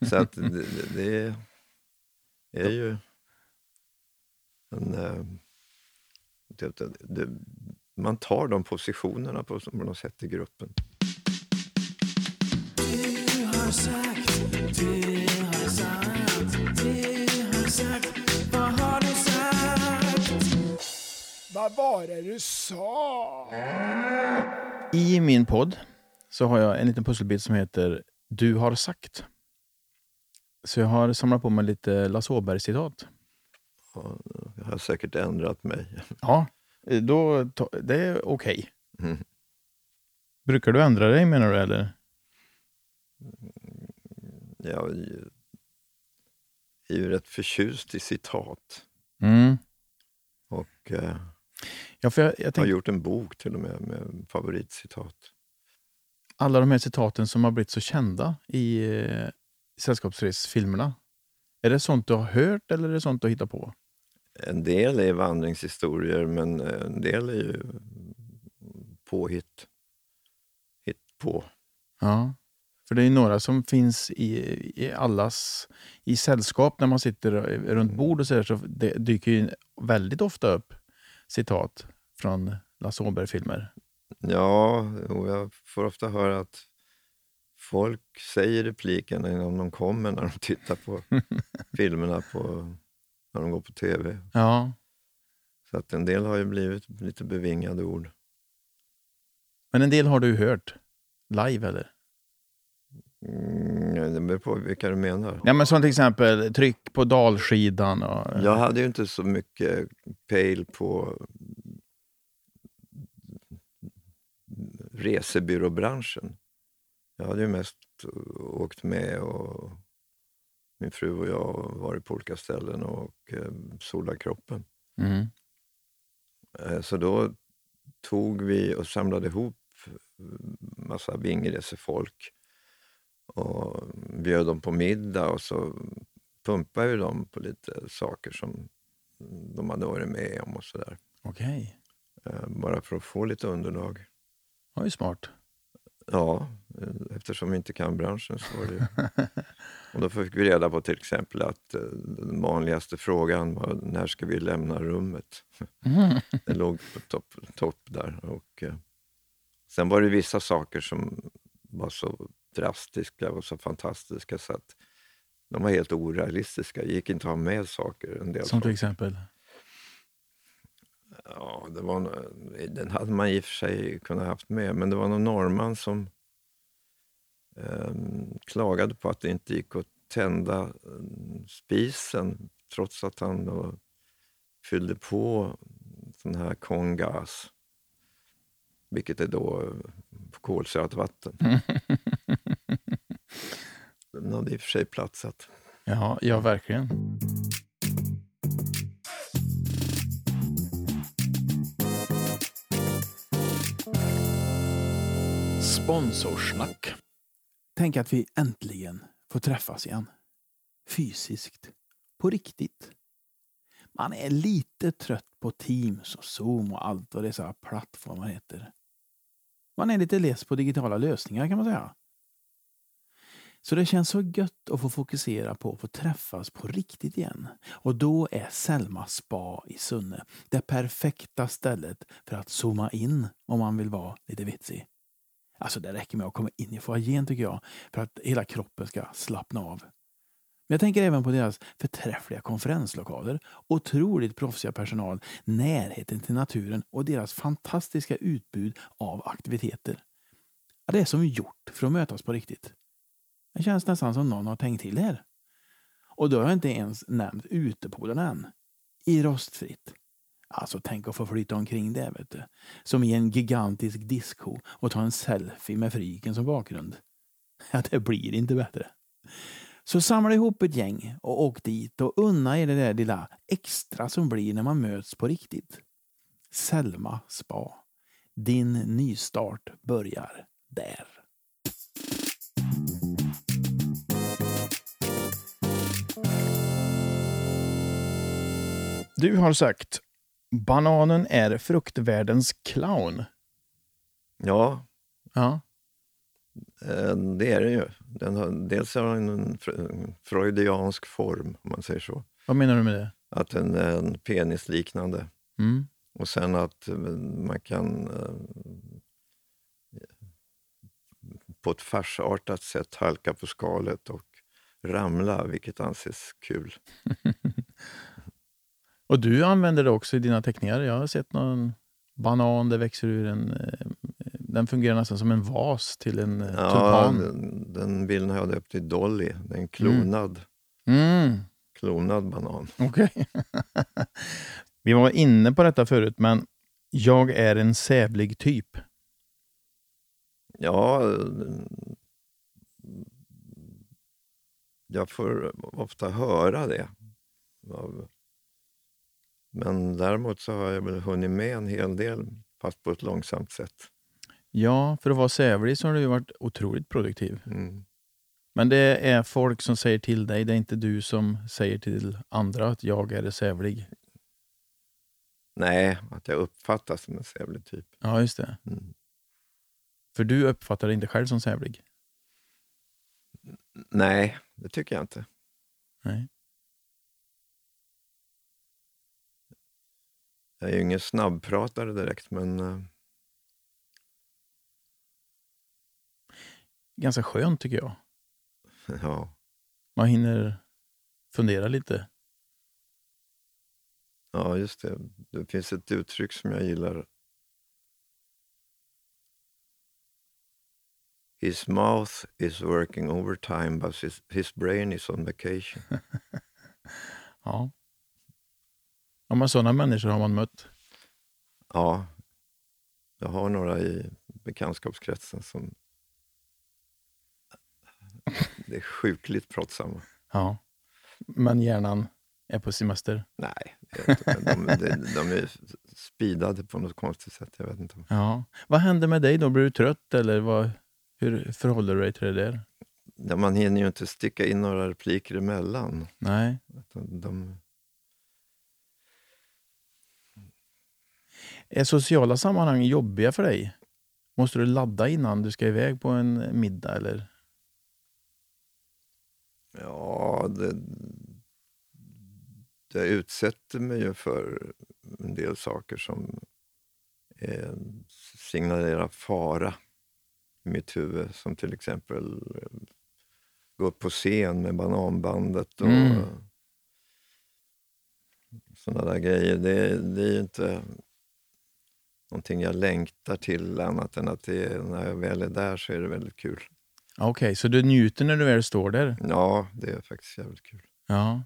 [SPEAKER 2] Så att det, det, är ju en... Eh, typ det, det, man tar de positionerna på, på något sätt i gruppen.
[SPEAKER 3] Du har sagt, du har sagt, du har sagt, vad var det du sa?
[SPEAKER 1] I min podd så har jag en liten pusselbit som heter Du har sagt. Så jag har samlat på mig lite Lasse Åberg-citat.
[SPEAKER 2] Ja, Jag har säkert ändrat mig.
[SPEAKER 1] Ja, då, det är okej.
[SPEAKER 2] Mm.
[SPEAKER 1] Brukar du ändra dig menar du eller?
[SPEAKER 2] Jag är ju- är ju rätt förtjust i citat.
[SPEAKER 1] Mm.
[SPEAKER 2] Och eh,
[SPEAKER 1] Ja, för jag, jag
[SPEAKER 2] har gjort en bok till och med med favoritcitat.
[SPEAKER 1] alla de här citaten som har blivit så kända i eh, Sällskapsresfilmerna. Är det sånt du har hört eller är det sånt du hittar på?
[SPEAKER 2] En del är vandringshistorier, men eh, en del är ju påhitt. Hitt på.
[SPEAKER 1] Ja. För det är några som finns i, i allas i sällskap när man sitter runt bord och så, där, så det dyker ju väldigt ofta upp citat från Lasse Åberg-filmer.
[SPEAKER 2] Ja, och jag får ofta höra att folk säger replikerna innan de kommer när de tittar på filmerna på, när de går på tv.
[SPEAKER 1] Ja.
[SPEAKER 2] Så att en del har ju blivit lite bevingade ord.
[SPEAKER 1] Men en del har du hört live eller?
[SPEAKER 2] Mm, det beror på vilka du menar.
[SPEAKER 1] Ja, men som till exempel tryck på dalskidan. Och,
[SPEAKER 2] Jag hade ju inte så mycket pejl på resebyråbranschen. Jag hade ju mest åkt med och min fru och jag varit på olika ställen och eh, solat kroppen.
[SPEAKER 1] Mm.
[SPEAKER 2] Eh, Så då tog vi och samlade ihop massa vingresefolk och bjöd dem på middag och så pumpade vi dem på lite saker som de hade varit med om och sådär.
[SPEAKER 1] Okej,
[SPEAKER 2] Eh, Bara för att få lite underlag.
[SPEAKER 1] det var ju smart.
[SPEAKER 2] Ja, eftersom vi inte kan branschen så var det ju... Och då fick vi reda på till exempel att eh, den vanligaste frågan var när ska vi lämna rummet?
[SPEAKER 1] Mm.
[SPEAKER 2] Den låg på topp, topp där. Och, eh, sen var det vissa saker som var så drastiska och så fantastiska så att de var helt orealistiska. Det gick inte att ha med saker. En del
[SPEAKER 1] Som till exempel?
[SPEAKER 2] Ja, det var, den hade man i och för sig kunnat haft med, men det var någon norrman som ehm, klagade på att det inte gick att tända eh, spisen trots att han då fyllde på sån här kongas, vilket är då eh, kolsötvatten. Den hade i och för sig platsat.
[SPEAKER 1] Ja, ja verkligen. Sponsorsnack. Tänk att vi äntligen får träffas igen. Fysiskt. På riktigt. Man är lite trött på Teams och Zoom och allt vad dessa plattformar heter. Man är lite less på digitala lösningar kan man säga. Så det känns så gött att få fokusera på att få träffas på riktigt igen. Och då är Selma spa i Sunne det perfekta stället för att zooma in om man vill vara lite vitsig. Alltså det räcker med att komma in i foajén tycker jag för att hela kroppen ska slappna av. Men jag tänker även på deras förträffliga konferenslokaler, otroligt proffsiga personal, närheten till naturen och deras fantastiska utbud av aktiviteter. Det är som gjort för att mötas på riktigt. Det känns nästan som någon har tänkt till här. Och då har jag inte ens nämnt utepoolen än. I rostfritt. Alltså tänk att få flytta omkring där vet du. Som i en gigantisk disco och ta en selfie med fryken som bakgrund. Ja, det blir inte bättre. Så samla ihop ett gäng och åk dit och unna er det där lilla extra som blir när man möts på riktigt. Selma spa. Din nystart börjar där. Du har sagt bananen är fruktvärldens clown.
[SPEAKER 2] Ja,
[SPEAKER 1] Ja.
[SPEAKER 2] Eh, Det är den ju. Den har, dels har den en fr- freudiansk form, om man säger så.
[SPEAKER 1] Vad menar du med det?
[SPEAKER 2] Att den är en penisliknande.
[SPEAKER 1] Mm.
[SPEAKER 2] Och sen att eh, man kan eh, på ett farsartat sätt halka på skalet och ramla, vilket anses kul.
[SPEAKER 1] Och du använder det också i dina teckningar. Jag har sett någon banan, det växer ur en... eh, Den fungerar nästan som en vas till en eh,
[SPEAKER 2] Ja,
[SPEAKER 1] tulpan.
[SPEAKER 2] den, den bilden har jag döpt till Dolly. Det är en klonad,
[SPEAKER 1] Mm.
[SPEAKER 2] klonad banan.
[SPEAKER 1] Okej. Vi var inne på detta förut, men jag är en sävlig typ.
[SPEAKER 2] Ja, jag får ofta höra det. av- Men däremot så har jag väl hunnit med en hel del, fast på ett långsamt sätt.
[SPEAKER 1] Ja, för att vara sävlig så har du varit otroligt produktiv.
[SPEAKER 2] Mm.
[SPEAKER 1] Men det är folk som säger till dig, det är inte du som säger till andra att jag är sävlig.
[SPEAKER 2] Nej, att jag uppfattas som en sävlig typ.
[SPEAKER 1] Ja, just det.
[SPEAKER 2] Mm.
[SPEAKER 1] För du uppfattar dig inte själv som sävlig.
[SPEAKER 2] Nej, det tycker jag inte.
[SPEAKER 1] Nej.
[SPEAKER 2] Jag är ju ingen snabbpratare direkt, men eh,
[SPEAKER 1] Ganska skönt tycker jag.
[SPEAKER 2] ja.
[SPEAKER 1] Man hinner fundera lite.
[SPEAKER 2] ja, just det. Det finns ett uttryck som jag gillar. His mouth is working overtime but his, his brain is on vacation.
[SPEAKER 1] Ja. Ja, men sådana människor har man mött.
[SPEAKER 2] Ja, jag har några i bekantskapskretsen som det är sjukligt pratsamma.
[SPEAKER 1] Ja. Men hjärnan är på semester.
[SPEAKER 2] Nej, de, de, de är speedade på något konstigt sätt. Jag vet inte.
[SPEAKER 1] Ja. Vad händer med dig då? Blir du trött eller vad, hur förhåller du dig till det där?
[SPEAKER 2] Ja, man hinner ju inte sticka in några repliker emellan.
[SPEAKER 1] Nej.
[SPEAKER 2] De,
[SPEAKER 1] Är sociala sammanhang jobbiga för dig? Måste du ladda innan du ska iväg på en middag eller?
[SPEAKER 2] Ja, det, det utsätter mig ju för en del saker som eh, signalerar fara i mitt huvud. Som till exempel gå upp på scen med bananbandet och
[SPEAKER 1] Mm.
[SPEAKER 2] sådana där grejer. Det, det är inte någonting jag längtar till annat än att det, är- när jag väl är där så är det väldigt kul.
[SPEAKER 1] Okej, så du njuter när du väl står där?
[SPEAKER 2] Ja, det är faktiskt jävligt kul.
[SPEAKER 1] Ja.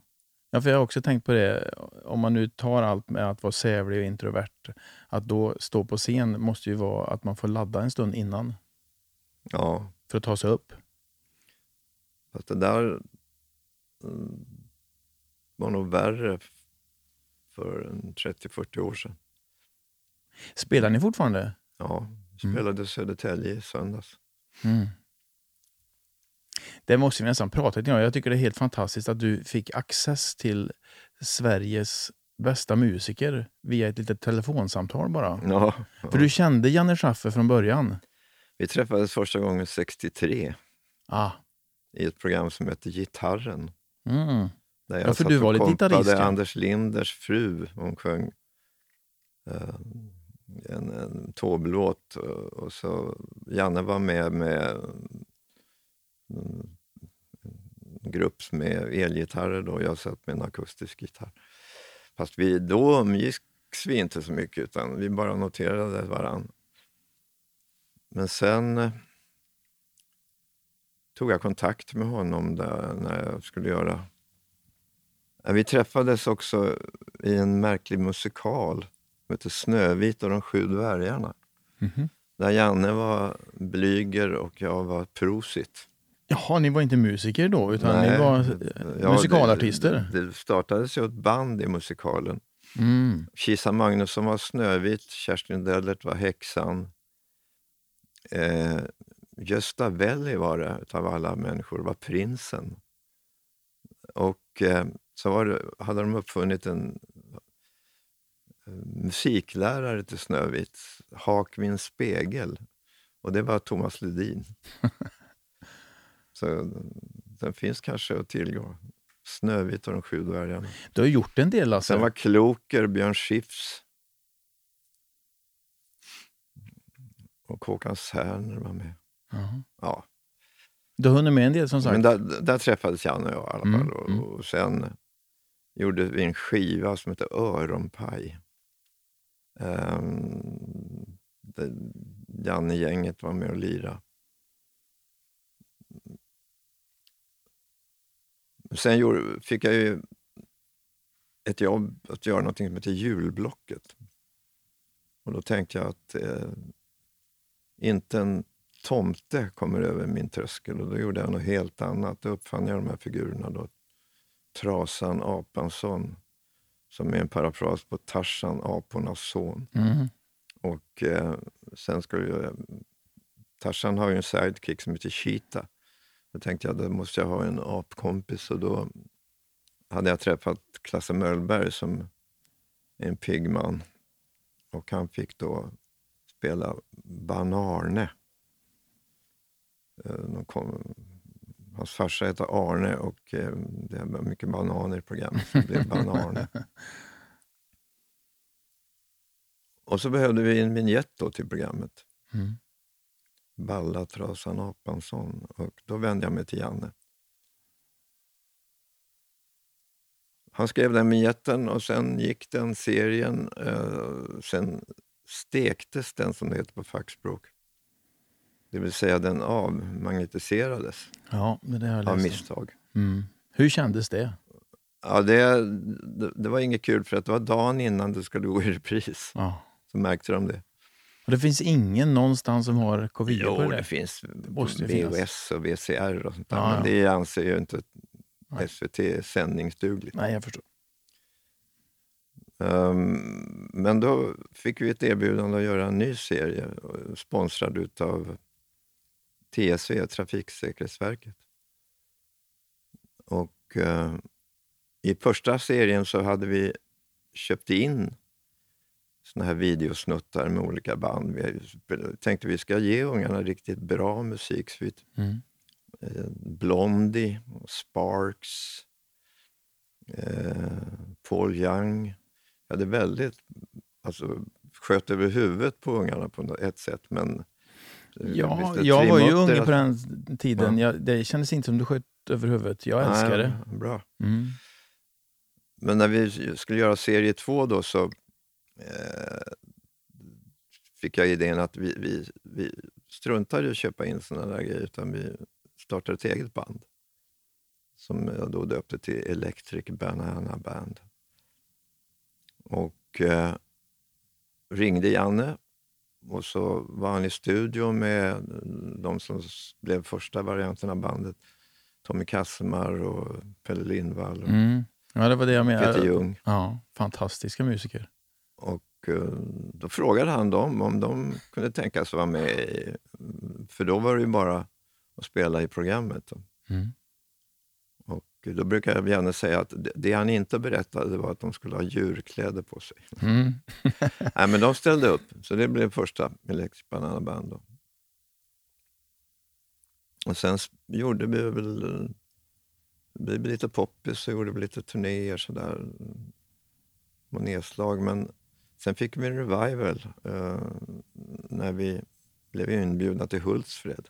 [SPEAKER 1] ja, för jag har också tänkt på det. Om man nu tar allt med att vara sävlig och introvert, att då stå på scen måste ju vara att man får ladda en stund innan
[SPEAKER 2] Ja,
[SPEAKER 1] för att ta sig upp.
[SPEAKER 2] fast det där mm, var nog värre för en 30-40 år sedan.
[SPEAKER 1] Spelar ni fortfarande?
[SPEAKER 2] Ja, vi spelade Södertälje i söndags.
[SPEAKER 1] Mm. Det måste vi nästan prata lite om. Jag tycker det är helt fantastiskt att du fick access till Sveriges bästa musiker via ett litet telefonsamtal bara.
[SPEAKER 2] Ja,
[SPEAKER 1] För du kände Janne Schaffer från början?
[SPEAKER 2] vi träffades första gången 63
[SPEAKER 1] Ah.
[SPEAKER 2] i ett program som heter Gitarren.
[SPEAKER 1] Mm.
[SPEAKER 2] Där jag
[SPEAKER 1] Ja, för
[SPEAKER 2] satt
[SPEAKER 1] du
[SPEAKER 2] och
[SPEAKER 1] var lite
[SPEAKER 2] kompade
[SPEAKER 1] gitarrist, ja.
[SPEAKER 2] Anders Linders fru. Hon sjöng eh, en, en tåblåt eh, och, så Janne var med med mm, en grupp med elgitarrer då. Jag satt med en akustisk gitarr. Fast vi, då umgicks vi inte så mycket utan vi bara noterade varann. Men sen eh, tog jag kontakt med honom där när jag skulle göra... Vi träffades också i en märklig musikal som heter Snövit och de sju dvärgarna.
[SPEAKER 1] Mhm.
[SPEAKER 2] Där Janne var Blyger och jag var Prosit.
[SPEAKER 1] Jaha, ni var inte musiker då, utan
[SPEAKER 2] Nej,
[SPEAKER 1] ni var
[SPEAKER 2] ja,
[SPEAKER 1] musikalartister?
[SPEAKER 2] Det, det startades ju ett band i musikalen.
[SPEAKER 1] Mm.
[SPEAKER 2] Kisa Magnusson var Snövit, Kerstin Dellert var häxan. Eh, Gösta Welli var det, utav alla människor, var prinsen. Och eh, så det, hade de uppfunnit en musiklärare till Snövit, Hak min spegel. Och det var Thomas Ledin. så den finns kanske att tillgå. Snövit och de sju dvärgarna.
[SPEAKER 1] Du har gjort en del alltså?
[SPEAKER 2] Sen var Kloker, Björn Skifs och Håkan Särner var med.
[SPEAKER 1] Jaha.
[SPEAKER 2] Ja.
[SPEAKER 1] Du har hunnit med en del som sagt?
[SPEAKER 2] Men där, där träffades Janne och jag i alla
[SPEAKER 1] Mm,
[SPEAKER 2] fall. Och,
[SPEAKER 1] mm.
[SPEAKER 2] och sen gjorde vi en skiva som heter Öronpaj. Um, Janne-gänget var med och lirade. Sen gjorde, fick jag ju ett jobb att göra något som heter Julblocket. Och då tänkte jag att eh, inte en tomte kommer över min tröskel. Och då gjorde jag något helt annat. Då uppfann jag de här figurerna. Då. Trasan Apansson, som är en parafras på Tarzan, apornas son.
[SPEAKER 1] Mm.
[SPEAKER 2] Och eh, sen skulle jag... Tarzan har ju en sidekick som heter Cheetah. Då tänkte jag, då måste jag ha en apkompis. Och då hade jag träffat Klasse Möllberg som är en pigg man. Och han fick då spela Ban-Arne. Eh, kom, hans farsa heter Arne och eh, det var mycket bananer i programmet. Det blev. Och så behövde vi en vignett då till programmet.
[SPEAKER 1] Mm.
[SPEAKER 2] Balla Trasan Apansson. Och då vände jag mig till Janne. Han skrev den vignetten och sen gick den serien. Eh, sen stektes den, som det heter på fackspråk. Det vill säga den avmagnetiserades
[SPEAKER 1] Ja, men det har jag
[SPEAKER 2] av misstag.
[SPEAKER 1] Mm. Hur kändes det?
[SPEAKER 2] Ja, det, det, det var inget kul för att det var dagen innan det skulle gå i repris.
[SPEAKER 1] Ja.
[SPEAKER 2] Så märkte de det.
[SPEAKER 1] Och det finns ingen någonstans som har på
[SPEAKER 2] Jo,
[SPEAKER 1] det?
[SPEAKER 2] det finns
[SPEAKER 1] måste ju finnas.
[SPEAKER 2] VHS och VCR och sånt där.
[SPEAKER 1] Ja,
[SPEAKER 2] Men det anser ju inte. SVT sändningsdugligt.
[SPEAKER 1] Nej, jag förstår.
[SPEAKER 2] Ehm, men då fick vi ett erbjudande att göra en ny serie sponsrad utav TSV, Trafiksäkerhetsverket. Och eh, i första serien så hade vi köpt in såna här videosnuttar med olika band. Vi tänkte vi ska ge ungarna riktigt bra musik. Så vi
[SPEAKER 1] Mm.
[SPEAKER 2] eh, Blondie, Sparks, eh, Paul Young. Jag hade väldigt, alltså sköt över huvudet på ungarna på ett sätt men
[SPEAKER 1] Ja,
[SPEAKER 2] visst,
[SPEAKER 1] jag var ju
[SPEAKER 2] upp
[SPEAKER 1] ung
[SPEAKER 2] deras-
[SPEAKER 1] på den tiden.
[SPEAKER 2] Ja.
[SPEAKER 1] Jag, det kändes inte som du sköt över huvudet. Jag älskar det.
[SPEAKER 2] Bra.
[SPEAKER 1] Mm.
[SPEAKER 2] Men när vi skulle göra serie två då så eh, fick jag idén att vi, vi, vi struntade i att köpa in såna där grejer utan vi startade ett eget band. Som jag då döpte till Electric Banana Band. Och eh, ringde Janne och så var han i studio med de som blev första varianten av bandet. Tommy Kassemar och Pelle Lindvall och
[SPEAKER 1] Mm. Ja, det var det jag
[SPEAKER 2] Peter
[SPEAKER 1] menade.
[SPEAKER 2] Ljung.
[SPEAKER 1] Ja, fantastiska musiker.
[SPEAKER 2] Och eh, då frågade han dem om de kunde tänka sig vara med i, för då var det ju bara att spela i programmet.
[SPEAKER 1] Mm.
[SPEAKER 2] Då brukar jag gärna säga att det, han inte berättade var att de skulle ha djurkläder på sig.
[SPEAKER 1] Mm.
[SPEAKER 2] Nej, men de ställde upp, så det blev första Electric Banana Band. Då. Och sen gjorde vi väl det blev lite poppis och gjorde lite turnéer sådär. Och nedslag. Men sen fick vi en revival eh, när vi blev inbjudna till Hultsfred.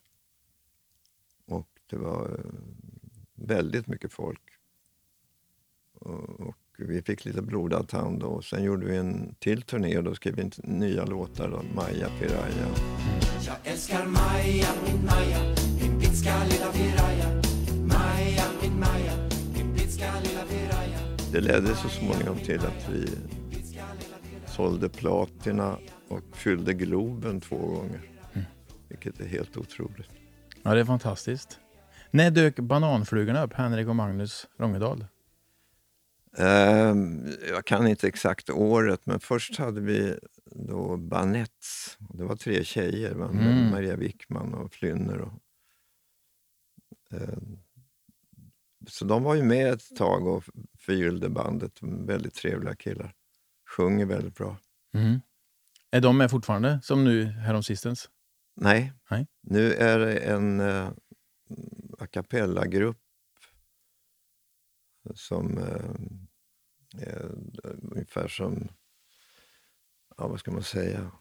[SPEAKER 2] Och det var eh, väldigt mycket folk. Och, och vi fick lite blodad tand och sen gjorde vi en till turné och då skrev vi in nya låtar. Då, Maja Piraya.
[SPEAKER 4] Jag älskar Maja, min Maja, min bitska lilla piraya. Maja, min Maja, min bitska lilla piraya.
[SPEAKER 2] Det ledde så småningom till att vi sålde platina och fyllde Globen två gånger. Vilket är helt otroligt.
[SPEAKER 1] Ja, det är fantastiskt. När dök Bananflugorna upp, Henrik och Magnus Rångedal?
[SPEAKER 2] Ehm, jag kan inte exakt året, men först hade vi då Banettes. Det var tre tjejer, va?
[SPEAKER 1] Mm.
[SPEAKER 2] Maria Wickman och Flynner. Och, ehm, så de var ju med ett tag och förgyllde bandet. Väldigt trevliga killar. Sjunger väldigt bra.
[SPEAKER 1] Mm. Är de med fortfarande, som nu häromsistens?
[SPEAKER 2] Nej,
[SPEAKER 1] Nej.
[SPEAKER 2] nu är det en uh, a cappella-grupp som eh, är ungefär som, ja vad ska man säga,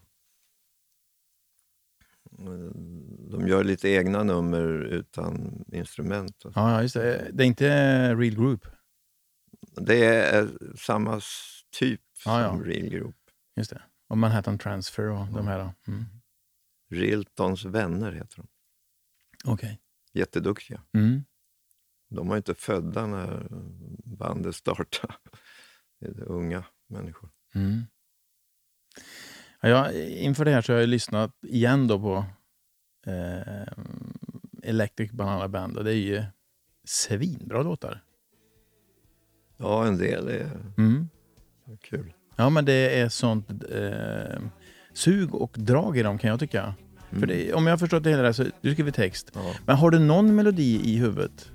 [SPEAKER 2] de gör lite egna nummer utan instrument.
[SPEAKER 1] Ja, ja, just det. Det är inte Real Group?
[SPEAKER 2] Det är samma typ
[SPEAKER 1] Ja, ja.
[SPEAKER 2] som Real Group.
[SPEAKER 1] Just det. Och Manhattan Transfer och de här. Mm.
[SPEAKER 2] Riltons vänner heter de.
[SPEAKER 1] Okej.
[SPEAKER 2] Jätteduktiga.
[SPEAKER 1] Mm.
[SPEAKER 2] De var inte födda när bandet startade. Det är unga människor.
[SPEAKER 1] Mm. Ja, jag, inför det här så har jag lyssnat igen då på eh, Electric Banana Band och det är ju svinbra låtar.
[SPEAKER 2] Ja, en del är
[SPEAKER 1] Mm.
[SPEAKER 2] kul.
[SPEAKER 1] Ja, men det är sånt eh, sug och drag i dem kan jag tycka. För det, om jag har förstått det hela rätt så du skriver text.
[SPEAKER 2] Ja.
[SPEAKER 1] Men har du någon melodi i huvudet?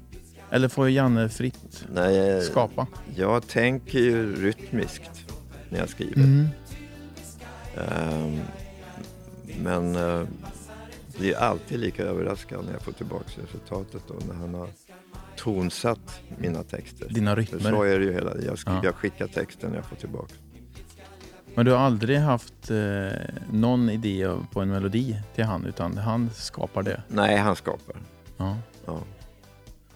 [SPEAKER 1] Eller får Janne fritt
[SPEAKER 2] Nej,
[SPEAKER 1] skapa?
[SPEAKER 2] jag tänker ju rytmiskt när jag skriver.
[SPEAKER 1] Mm.
[SPEAKER 2] Ehm, men eh, det är alltid lika överraskande när jag får tillbaka resultatet då, när han har tonsatt mina texter.
[SPEAKER 1] Dina
[SPEAKER 2] För så
[SPEAKER 1] rytmer.
[SPEAKER 2] är det ju hela jag, skriver,
[SPEAKER 1] Ja.
[SPEAKER 2] jag skickar texten när jag får tillbaka.
[SPEAKER 1] Men du har aldrig haft eh, någon idé på en melodi till han utan han skapar det?
[SPEAKER 2] Nej, han skapar.
[SPEAKER 1] Ja.
[SPEAKER 2] Ja.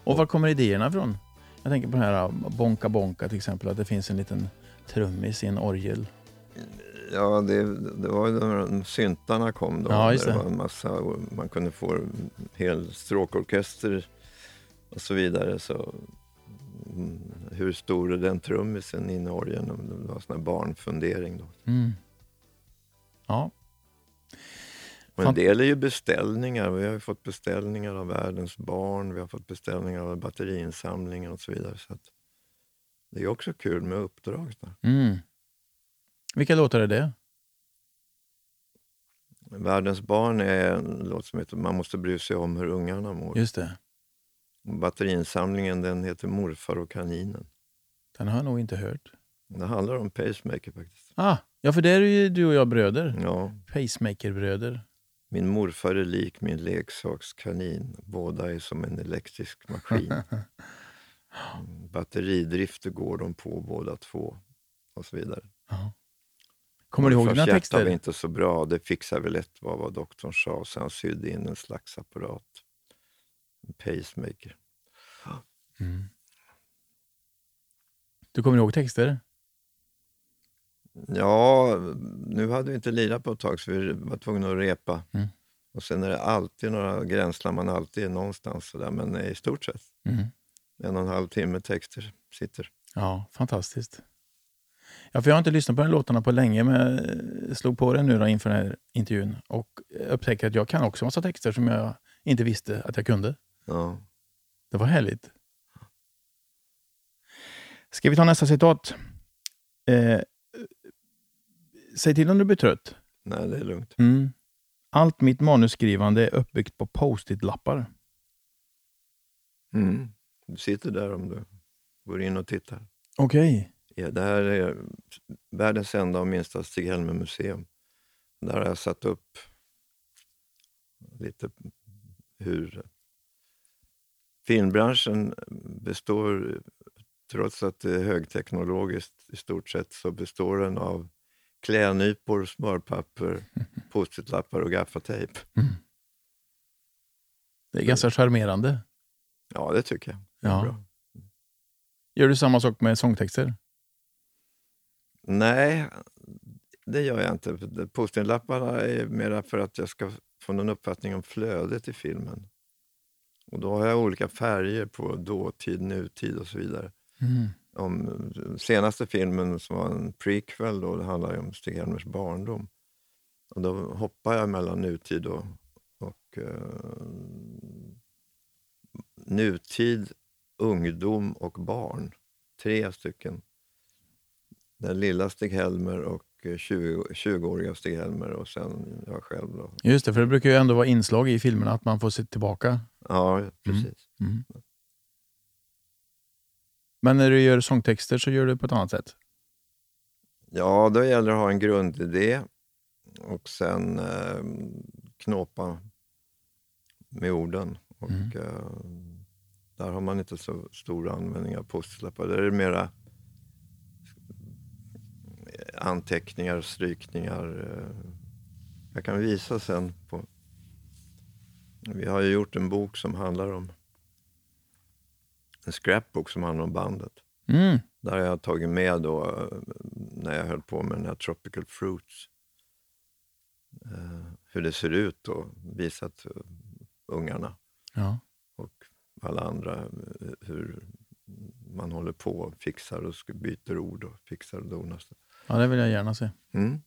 [SPEAKER 1] Och var kommer idéerna ifrån? Jag tänker på den här Bonka Bonka till exempel, att det finns en liten trummis i en orgel.
[SPEAKER 2] Ja, det, det var ju när syntarna kom då.
[SPEAKER 1] Ja, just
[SPEAKER 2] där
[SPEAKER 1] det.
[SPEAKER 2] var en massa, man kunde få en hel stråkorkester och så vidare. Så, hur stor är den trummisen i orgeln? Det var en sån här barnfundering. Då.
[SPEAKER 1] Mm. Ja.
[SPEAKER 2] Och en del är ju beställningar. Vi har ju fått beställningar av Världens barn, vi har fått beställningar av batteriinsamlingen och så vidare. Så det är också kul med uppdrag.
[SPEAKER 1] Mm. Vilka låtar är det?
[SPEAKER 2] Världens barn är en låt som heter Man måste bry sig om hur ungarna mår.
[SPEAKER 1] Just det.
[SPEAKER 2] Batteriinsamlingen den heter Morfar och kaninen.
[SPEAKER 1] Den har jag nog inte hört.
[SPEAKER 2] Det handlar om pacemaker faktiskt.
[SPEAKER 1] Ah, ja, för det är ju du och jag bröder.
[SPEAKER 2] Ja,
[SPEAKER 1] Pacemaker-bröder.
[SPEAKER 2] Min morfar är lik min leksakskanin. Båda är som en elektrisk maskin. Mm, Batteridrifter går de på båda två. Och så vidare.
[SPEAKER 1] Kommer du ihåg dina
[SPEAKER 2] hjärta var
[SPEAKER 1] texter?
[SPEAKER 2] inte så bra. Det fixar väl lätt var vad doktorn sa. Så han sydde in en slags apparat. Pacemaker.
[SPEAKER 1] Mm. Du kommer ihåg texter?
[SPEAKER 2] Ja, nu hade vi inte lirat på ett tag så vi var tvungna att repa.
[SPEAKER 1] Mm.
[SPEAKER 2] Och sen är det alltid några gränslar man alltid är någonstans sådär. Men i stort sett
[SPEAKER 1] Mm.
[SPEAKER 2] en och en halv timme texter sitter.
[SPEAKER 1] Ja, fantastiskt. Ja, för jag har inte lyssnat på de låtarna på länge, men jag slog på den nu då inför den här intervjun och upptäckte att jag kan också massa texter som jag inte visste att jag kunde.
[SPEAKER 2] Ja.
[SPEAKER 1] Det var härligt. Ska vi ta nästa citat? Eh, säg till om du blir trött.
[SPEAKER 2] Nej, det är lugnt.
[SPEAKER 1] Mm. Allt mitt manusskrivande är uppbyggt på post-it-lappar.
[SPEAKER 2] Mm. Du sitter där om du går in och tittar.
[SPEAKER 1] Okej.
[SPEAKER 2] Ja, det här är världens enda och minsta Stig-Helmer-museum. Där har jag satt upp lite hur filmbranschen består, trots att det är högteknologiskt i stort sett, så består den av klädnypor, smörpapper, post-it-lappar och gaffatejp.
[SPEAKER 1] Det är ganska charmerande.
[SPEAKER 2] Ja, det tycker jag. Det
[SPEAKER 1] Ja.
[SPEAKER 2] bra.
[SPEAKER 1] Gör du samma sak med sångtexter?
[SPEAKER 2] Nej, det gör jag inte. Post-it-lapparna är mera för att jag ska få någon uppfattning om flödet i filmen. Och då har jag olika färger på dåtid, nutid och så vidare.
[SPEAKER 1] Mm.
[SPEAKER 2] Om den senaste filmen som var en prequel, då, det handlar om Stig-Helmers barndom. Och då hoppar jag mellan nutid och, och eh, nutid, ungdom och barn. Tre stycken. Den lilla Stig-Helmer och eh, 20 20-åriga Stig-Helmer och sen jag själv. Då.
[SPEAKER 1] Just det, för det brukar ju ändå vara inslag i filmerna att man får se tillbaka.
[SPEAKER 2] Ja, precis.
[SPEAKER 1] Mm. Men när du gör sångtexter så gör du på ett annat sätt?
[SPEAKER 2] Ja, då gäller det att ha en grundidé och sen eh, knåpa med orden. Och,
[SPEAKER 1] Mm.
[SPEAKER 2] eh, där har man inte så stor användning av postlappar. Där är det mera anteckningar, strykningar. eh. Jag kan visa sen. på Vi har ju gjort en bok som handlar om en scrapbook som handlar om bandet.
[SPEAKER 1] Mm.
[SPEAKER 2] Där har jag tagit med då eh, när jag höll på med den här Tropical Fruits. Eh, hur det ser ut och visat eh, ungarna
[SPEAKER 1] Ja.
[SPEAKER 2] och alla andra hur man håller på och fixar och byter ord och fixar och donar.
[SPEAKER 1] ja, det vill jag gärna se.
[SPEAKER 2] Mm.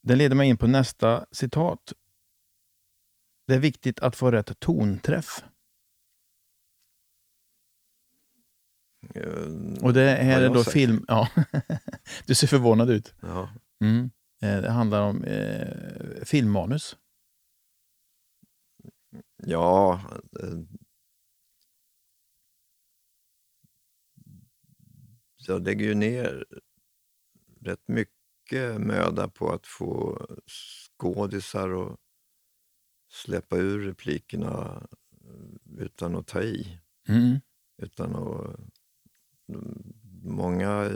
[SPEAKER 1] Det leder mig in på nästa citat. Det är viktigt att få rätt tonträff.
[SPEAKER 2] Eh,
[SPEAKER 1] Och det här är då film... Ja. du ser förvånad ut.
[SPEAKER 2] Ja.
[SPEAKER 1] Mm. Eh, Det handlar om eh, filmmanus.
[SPEAKER 2] Ja, eh, jag lägger ju ner rätt mycket möda på att få skådisar att släppa ur replikerna eh, utan att ta i.
[SPEAKER 1] Mm.
[SPEAKER 2] Utan att, många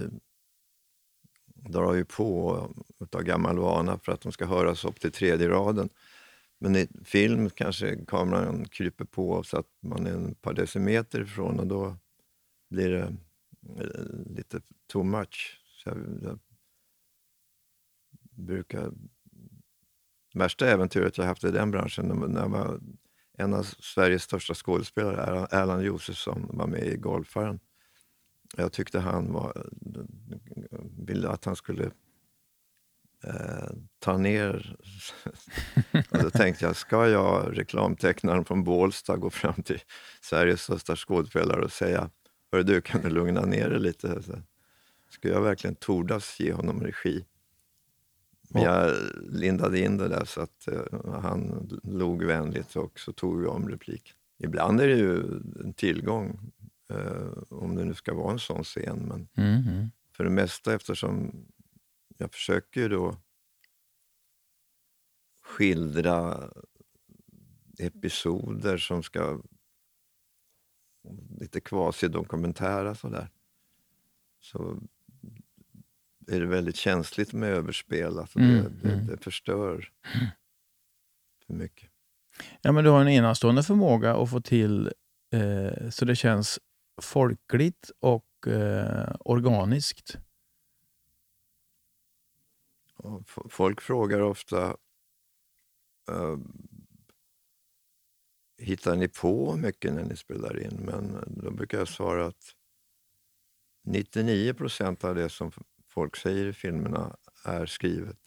[SPEAKER 2] drar ju på utav gammal vana för att de ska höras upp till tredje raden. Men i film kanske kameran kryper på så att man är ett par decimeter ifrån och då blir det eh, lite too much. Så jag, jag brukar... Värsta äventyret jag haft i den branschen när jag var en av Sveriges största skådespelare, Erland- Josefsson, var med i Golfaren. Jag tyckte han var, ville att han skulle eh, ta ner... och då tänkte jag, ska jag, reklamtecknaren från Bålsta, gå fram till Sveriges största skådespelare och säga, hörru du, kan du lugna ner dig lite? Ska jag verkligen tordas ge honom regi? Men jag lindade in det där så att eh, han log vänligt och så tog vi om replik. Ibland är det ju en tillgång, eh, om det nu ska vara en sån scen. Men
[SPEAKER 1] Mm. Mm.
[SPEAKER 2] för det mesta, eftersom jag försöker ju då skildra episoder som ska lite kvasidokumentära sådär. Så är det väldigt känsligt med överspel. Alltså
[SPEAKER 1] Mm,
[SPEAKER 2] det, det,
[SPEAKER 1] mm.
[SPEAKER 2] det förstör för mycket.
[SPEAKER 1] Ja, men du har en enastående förmåga att få till eh, så det känns folkligt och eh, organiskt.
[SPEAKER 2] Folk frågar ofta eh, Hittar ni på mycket när ni spelar in? Men då brukar jag svara att 99 procent av det som folk säger i filmerna är skrivet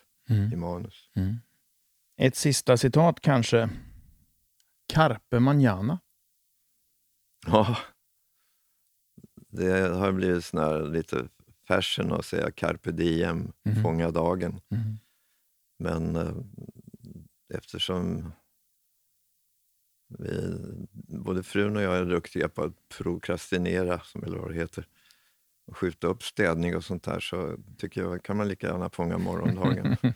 [SPEAKER 2] i manus.
[SPEAKER 1] Mm. Ett sista citat kanske. Carpe manana.
[SPEAKER 2] Ja, det har blivit sån här lite fashion att säga carpe diem,
[SPEAKER 1] Mhm.
[SPEAKER 2] fånga dagen.
[SPEAKER 1] Mm.
[SPEAKER 2] Men eh, eftersom vi, både frun och jag är duktiga på att prokrastinera, som eller vad det heter, och skjuta upp städning och sånt där, så tycker jag kan man lika gärna fånga morgondagen.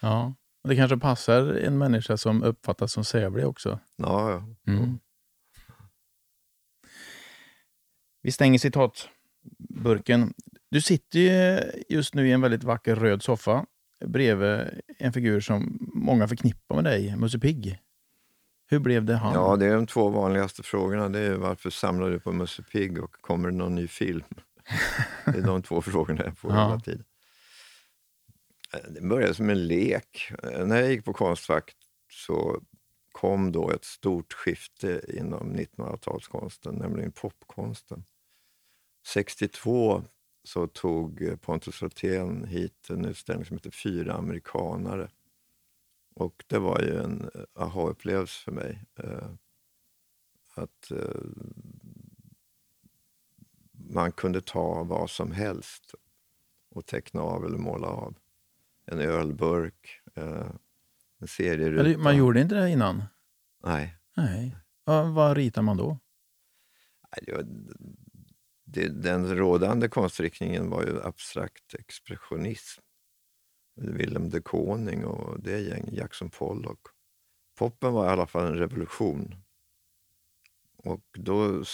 [SPEAKER 1] Ja. Och Det kanske passar en människa som uppfattas som sävlig också.
[SPEAKER 2] ja, ja.
[SPEAKER 1] Mm. Vi stänger citatburken. Du sitter ju just nu i en väldigt vacker röd soffa bredvid en figur som många förknippar med dig, Musse Pigg. Hur blev det han?
[SPEAKER 2] ja, det är de två vanligaste frågorna. Det är varför samlar du på Musse Pigg och kommer det någon ny film? Det är de två frågorna jag får
[SPEAKER 1] Ja.
[SPEAKER 2] hela tiden. Eh, Det började som en lek. Eh, När jag gick på Konstfack så kom då ett stort skifte inom 1900-talskonsten, nämligen popkonsten. 62 så tog Pontus Hultén hit en utställning som heter Fyra amerikanare. Och det var ju en aha-upplevelse för mig. Eh, att man kunde ta vad som helst och teckna av eller måla av. En ölburk, eh, en serieruta.
[SPEAKER 1] Man gjorde inte det innan?
[SPEAKER 2] Nej.
[SPEAKER 1] Nej. Vad, vad ritar man då?
[SPEAKER 2] Den rådande konstriktningen var ju abstrakt expressionism. Willem de Kooning och det gäng, Jackson Pollock. Poppen var i alla fall en revolution. Och då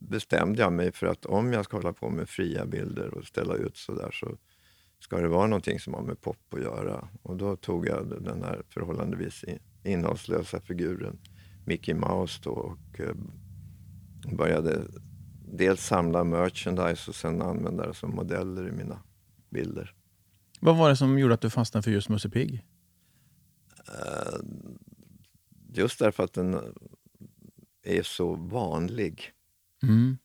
[SPEAKER 2] bestämde jag mig för att om jag ska hålla på med fria bilder och ställa ut så där så ska det vara någonting som har med pop att göra. Och då tog jag den här förhållandevis innehållslösa figuren Mickey Mouse då och eh, började dels samla merchandise och sen använda det som modeller i mina bilder.
[SPEAKER 1] Vad var det som gjorde att du fastnade för just Musse Pigg?
[SPEAKER 2] Eh, Just därför att den är så vanlig.
[SPEAKER 1] Mm.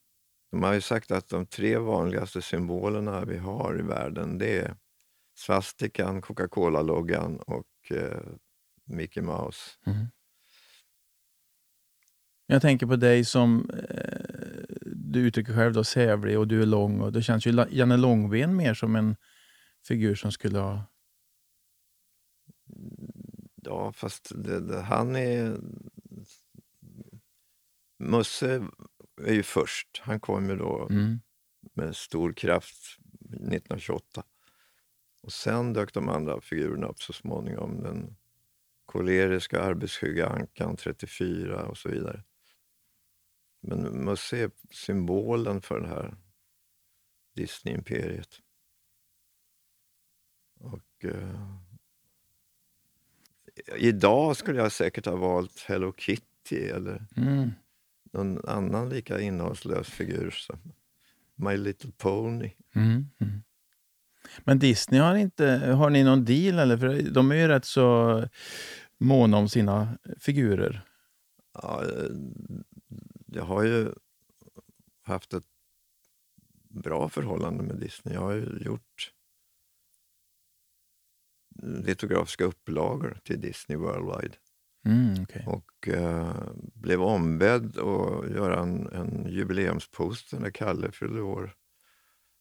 [SPEAKER 2] De har ju sagt att de tre vanligaste symbolerna vi har i världen det är svastikan, Coca-Cola-loggan och eh, Mickey Mouse.
[SPEAKER 1] Mm. Jag tänker på dig som eh, du uttrycker själv då, sävlig och du är lång. och Det känns ju Janne Långben mer som en figur som skulle ha...
[SPEAKER 2] Ja, fast det, det, han är... Musse är ju först. Han kom ju då
[SPEAKER 1] Mm.
[SPEAKER 2] med stor kraft 1928. Och sen dök de andra figurerna upp så småningom. Den koleriska arbetsskygga ankan 34 och så vidare. Men Musse är symbolen för det här Disney-imperiet. Och eh, idag skulle jag säkert ha valt Hello Kitty eller
[SPEAKER 1] Mm.
[SPEAKER 2] Någon annan lika innehållslös figur som My Little Pony.
[SPEAKER 1] Mm. Mm. Men Disney har inte... Har ni någon deal? Eller? För de är ju rätt så måna om sina figurer.
[SPEAKER 2] Ja, eh, jag har ju haft ett bra förhållande med Disney. Jag har ju gjort litografiska upplagor till Disney Worldwide
[SPEAKER 1] Mm, okej.
[SPEAKER 2] och eh, blev ombedd att göra en, en jubileumsposter när Kalle fyllde år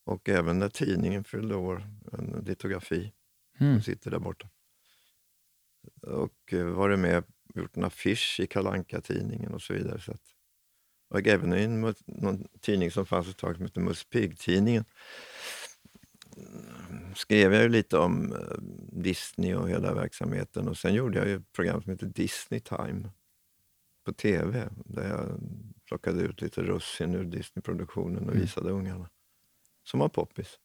[SPEAKER 2] och även när tidningen fyllde år, en litografi.
[SPEAKER 1] Mm.
[SPEAKER 2] som sitter där borta. Och eh, varit med gjort en affisch i kalanka tidningen och så vidare. Så att, och även i en, någon tidning som fanns ett tag som hette Musse Pigg-tidningen. Skrev jag ju lite om eh, Disney och hela verksamheten och sen gjorde jag ju ett program som heter Disney Time på tv där jag plockade ut lite russin ur Disney-produktionen och
[SPEAKER 1] Mm.
[SPEAKER 2] visade ungarna. Som var poppis.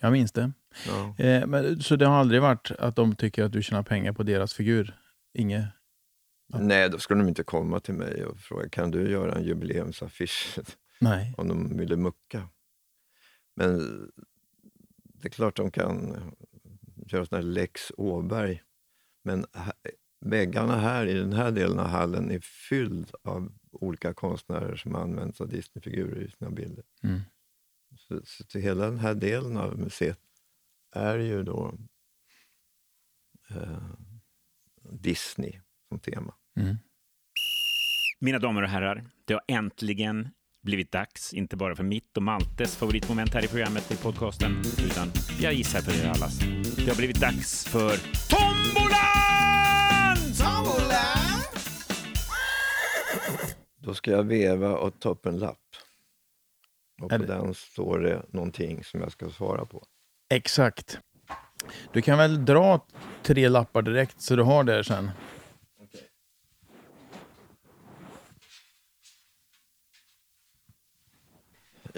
[SPEAKER 1] Jag minns det.
[SPEAKER 2] Ja.
[SPEAKER 1] Eh, men, så det har aldrig varit att de tycker att du tjänar pengar på deras figur? Inget? Ja.
[SPEAKER 2] Nej, då skulle de inte komma till mig och fråga kan du göra en jubileumsaffisch
[SPEAKER 1] Nej.
[SPEAKER 2] om de ville mucka. Men det är klart de kan göra sån här Lex Åberg. Men väggarna här i den här delen av hallen är fylld av olika konstnärer som använt av Disneyfigurer i sina bilder.
[SPEAKER 1] Mm.
[SPEAKER 2] Så, så till hela den här delen av museet är ju då eh, Disney som tema.
[SPEAKER 1] Mm.
[SPEAKER 5] Mina damer och herrar, det har äntligen blivit dags, inte bara för mitt och Maltes favoritmoment här i programmet i podcasten, utan jag gissar för er allas. Det har blivit dags för Tombolan!
[SPEAKER 2] Då ska jag veva och ta upp en lapp. Och på
[SPEAKER 1] det-
[SPEAKER 2] den står det någonting som jag ska svara på.
[SPEAKER 1] Exakt. Du kan väl dra tre lappar direkt så du har det sen.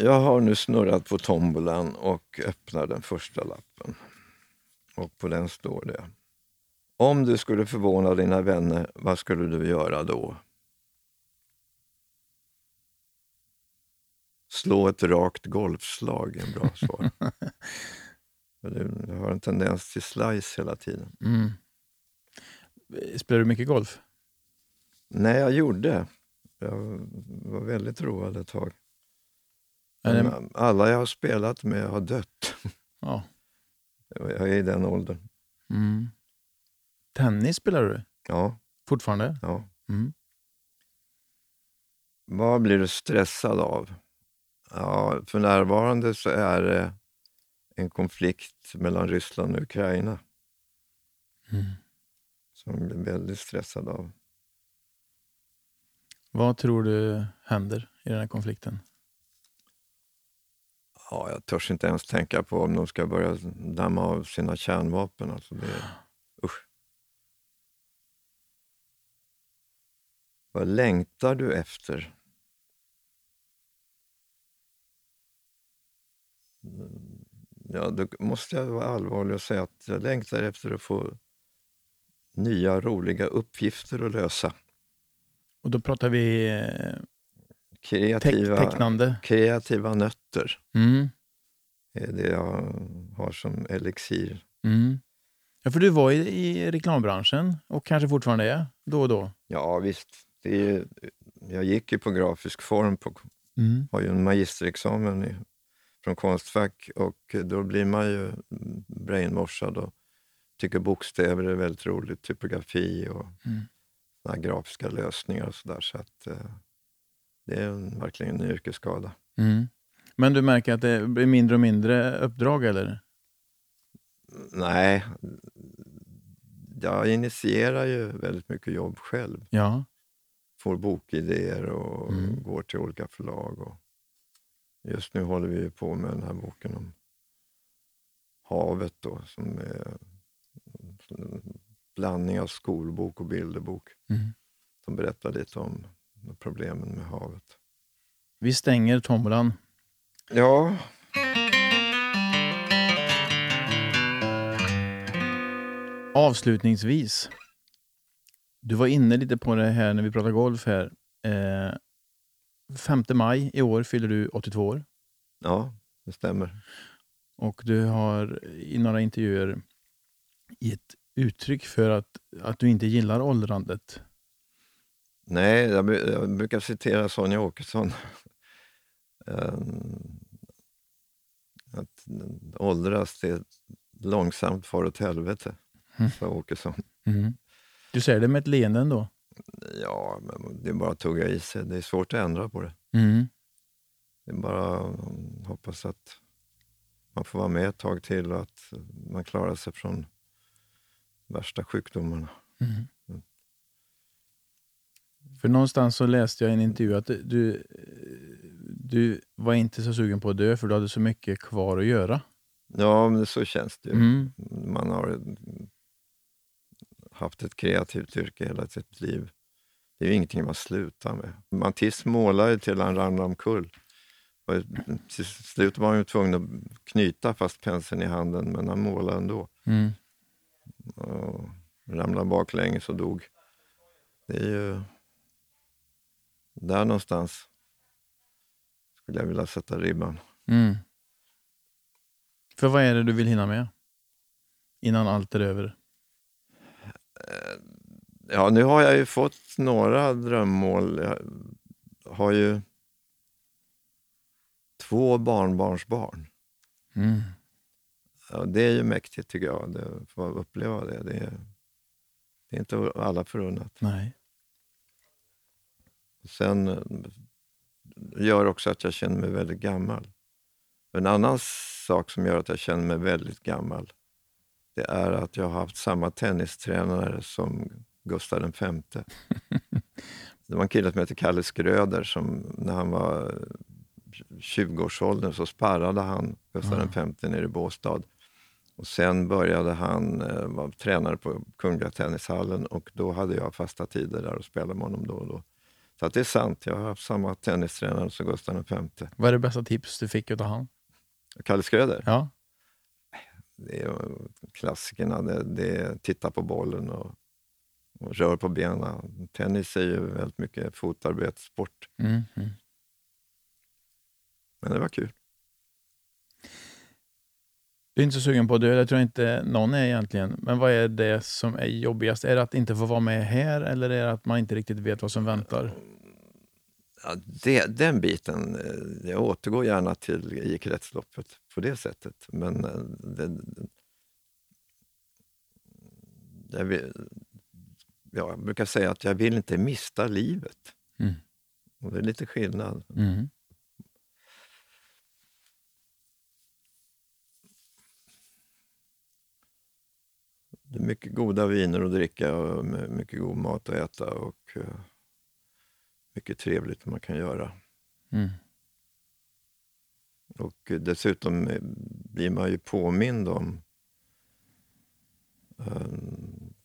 [SPEAKER 2] Jag har nu snurrat på tombolan och öppnar den första lappen. Och på den står det. Om du skulle förvåna dina vänner, vad skulle du göra då? Slå ett rakt golfslag är en bra svar. Du har en tendens till slice hela tiden.
[SPEAKER 1] Mm. Spelar du mycket golf?
[SPEAKER 2] Nej, jag gjorde. Jag var väldigt road ett tag.
[SPEAKER 1] Är det,
[SPEAKER 2] Men alla jag har spelat med har dött.
[SPEAKER 1] ja.
[SPEAKER 2] Jag är i den åldern.
[SPEAKER 1] mm. Tennis spelar du
[SPEAKER 2] Ja,
[SPEAKER 1] fortfarande?
[SPEAKER 2] ja.
[SPEAKER 1] Mm.
[SPEAKER 2] Vad blir du stressad av? Ja, för närvarande så är det en konflikt mellan Ryssland och Ukraina
[SPEAKER 1] Mm.
[SPEAKER 2] som jag blir väldigt stressad av.
[SPEAKER 1] Vad tror du händer i den här konflikten?
[SPEAKER 2] Ja, jag törs inte ens tänka på om de ska börja damma av sina kärnvapen. Alltså det, usch. Vad längtar du efter? Ja, då måste jag vara allvarlig och säga att jag längtar efter att få nya roliga uppgifter att lösa.
[SPEAKER 1] Och då pratar vi eh,
[SPEAKER 2] Kreativa,
[SPEAKER 1] tecknande.
[SPEAKER 2] kreativa nötter
[SPEAKER 1] Mm.
[SPEAKER 2] är det jag har som elixir.
[SPEAKER 1] Mm. Ja, för du var i, i reklambranschen och kanske fortfarande är då och då.
[SPEAKER 2] Ja, visst. Det är, jag gick ju på grafisk form, på,
[SPEAKER 1] Mm.
[SPEAKER 2] har ju en magisterexamen i, från Konstfack och då blir man ju brainwashad och tycker bokstäver är väldigt roligt, typografi och
[SPEAKER 1] Mm.
[SPEAKER 2] grafiska lösningar och sådär. Så att, eh, det är en, verkligen en yrkesskada.
[SPEAKER 1] Mm. Men du märker att det blir mindre och mindre uppdrag, eller?
[SPEAKER 2] Nej, jag initierar ju väldigt mycket jobb själv.
[SPEAKER 1] Ja.
[SPEAKER 2] Får bokidéer och
[SPEAKER 1] Mm.
[SPEAKER 2] går till olika förlag. Och just nu håller vi på med den här boken om havet då, som är en blandning av skolbok och bilderbok.
[SPEAKER 1] Mm.
[SPEAKER 2] Som berättar lite om problemen med havet.
[SPEAKER 1] Vi stänger tombolan.
[SPEAKER 2] Ja,
[SPEAKER 1] Avslutningsvis. Du var inne lite på det här när vi pratade golf här. Eh, 5 maj i år fyller du 82 år.
[SPEAKER 2] ja, det stämmer.
[SPEAKER 1] Och du har i några intervjuer gett uttryck för att, att du inte gillar åldrandet.
[SPEAKER 2] Nej, jag, jag brukar citera Sonja Åkesson. Ehm, att åldras, det är långsamt far åt helvete,
[SPEAKER 1] Mm.
[SPEAKER 2] sa Åkesson.
[SPEAKER 1] Mm. Du säger det med ett leende ändå.
[SPEAKER 2] Ja, men det är bara att tugga i sig. Det är svårt att ändra på det.
[SPEAKER 1] Mm.
[SPEAKER 2] Det är bara att hoppas att man får vara med ett tag till och att man klarar sig från värsta sjukdomarna.
[SPEAKER 1] Mm. För någonstans så läste jag i en intervju att du, du var inte så sugen på att dö för du hade så mycket kvar att göra.
[SPEAKER 2] Ja, men så känns det ju.
[SPEAKER 1] Mm.
[SPEAKER 2] Man har haft ett kreativt yrke hela sitt liv. Det är ju ingenting man slutar med. Matisse målade till han ramlade omkull. Och till slut var han ju tvungen att knyta fast penseln i handen, men han målade ändå.
[SPEAKER 1] Mm.
[SPEAKER 2] Och ramlade baklänges och dog. Det är ju där någonstans skulle jag vilja sätta ribban.
[SPEAKER 1] Mm. För vad är det du vill hinna med? Innan allt är över?
[SPEAKER 2] Ja, nu har jag ju fått några drömmål. Jag har ju två barnbarnsbarn.
[SPEAKER 1] Mm.
[SPEAKER 2] Ja, det är ju mäktigt tycker jag, att få uppleva det. Det är, det är inte alla förunnat.
[SPEAKER 1] Nej.
[SPEAKER 2] Sen eh, gör också att jag känner mig väldigt gammal. En annan sak som gör att jag känner mig väldigt gammal, det är att jag har haft samma tennistränare som Gustav V. Det var en kille som heter Kalle Skröder som när han var 20-årsåldern så sparrade han Gustav V nere i Båstad. Och sen började han eh, vara tränare på Kungliga Tennishallen och då hade jag fasta tider där och spelade med honom då och då. Så att det är sant, jag har haft samma tennistränare som Gustav V.
[SPEAKER 1] Vad är det bästa tips du fick av han?
[SPEAKER 2] Kalle Skröder,
[SPEAKER 1] Ja.
[SPEAKER 2] det är klassikerna. Det, det är titta på bollen och, och rör på benen. Tennis är ju väldigt mycket fotarbetssport,
[SPEAKER 1] Mm. Mm.
[SPEAKER 2] men det var kul.
[SPEAKER 1] Du är inte så sugen på att dö, det tror jag inte någon är egentligen. Men vad är det som är jobbigast? Är det att inte få vara med här eller är det att man inte riktigt vet vad som väntar?
[SPEAKER 2] Ja, det, den biten, eh, jag återgår gärna till i kretsloppet på det sättet. Men eh, det, jag, vill, ja, jag brukar säga att jag vill inte mista livet.
[SPEAKER 1] Mm.
[SPEAKER 2] Och det är lite skillnad.
[SPEAKER 1] Mm.
[SPEAKER 2] Det är mycket goda viner att dricka och my- mycket god mat att äta och eh, mycket trevligt man kan göra.
[SPEAKER 1] Mm.
[SPEAKER 2] Och dessutom eh, blir man ju påmind om eh,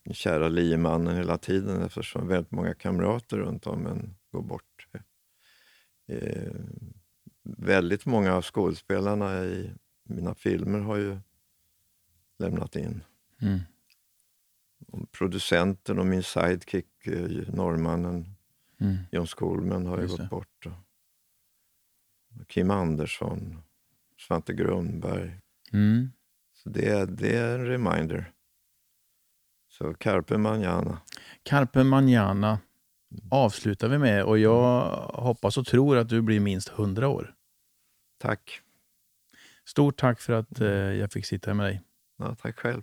[SPEAKER 2] den kära liemannen hela tiden eftersom väldigt många kamrater runt om en går bort. Eh, väldigt många av skådespelarna i mina filmer har ju lämnat in.
[SPEAKER 1] Mm.
[SPEAKER 2] Producenten och min sidekick, eh, norrmannen
[SPEAKER 1] Mm.
[SPEAKER 2] John Skolman har ju
[SPEAKER 1] Just
[SPEAKER 2] gått
[SPEAKER 1] det.
[SPEAKER 2] bort. Kim Andersson, Svante Grundberg.
[SPEAKER 1] Mm.
[SPEAKER 2] Så det, är- det är en reminder. Så carpe manana.
[SPEAKER 1] Carpe manana avslutar vi med och jag hoppas och tror att du blir minst 100 år.
[SPEAKER 2] Tack.
[SPEAKER 1] Stort tack för att eh, jag fick sitta här med dig.
[SPEAKER 2] Ja, tack själv.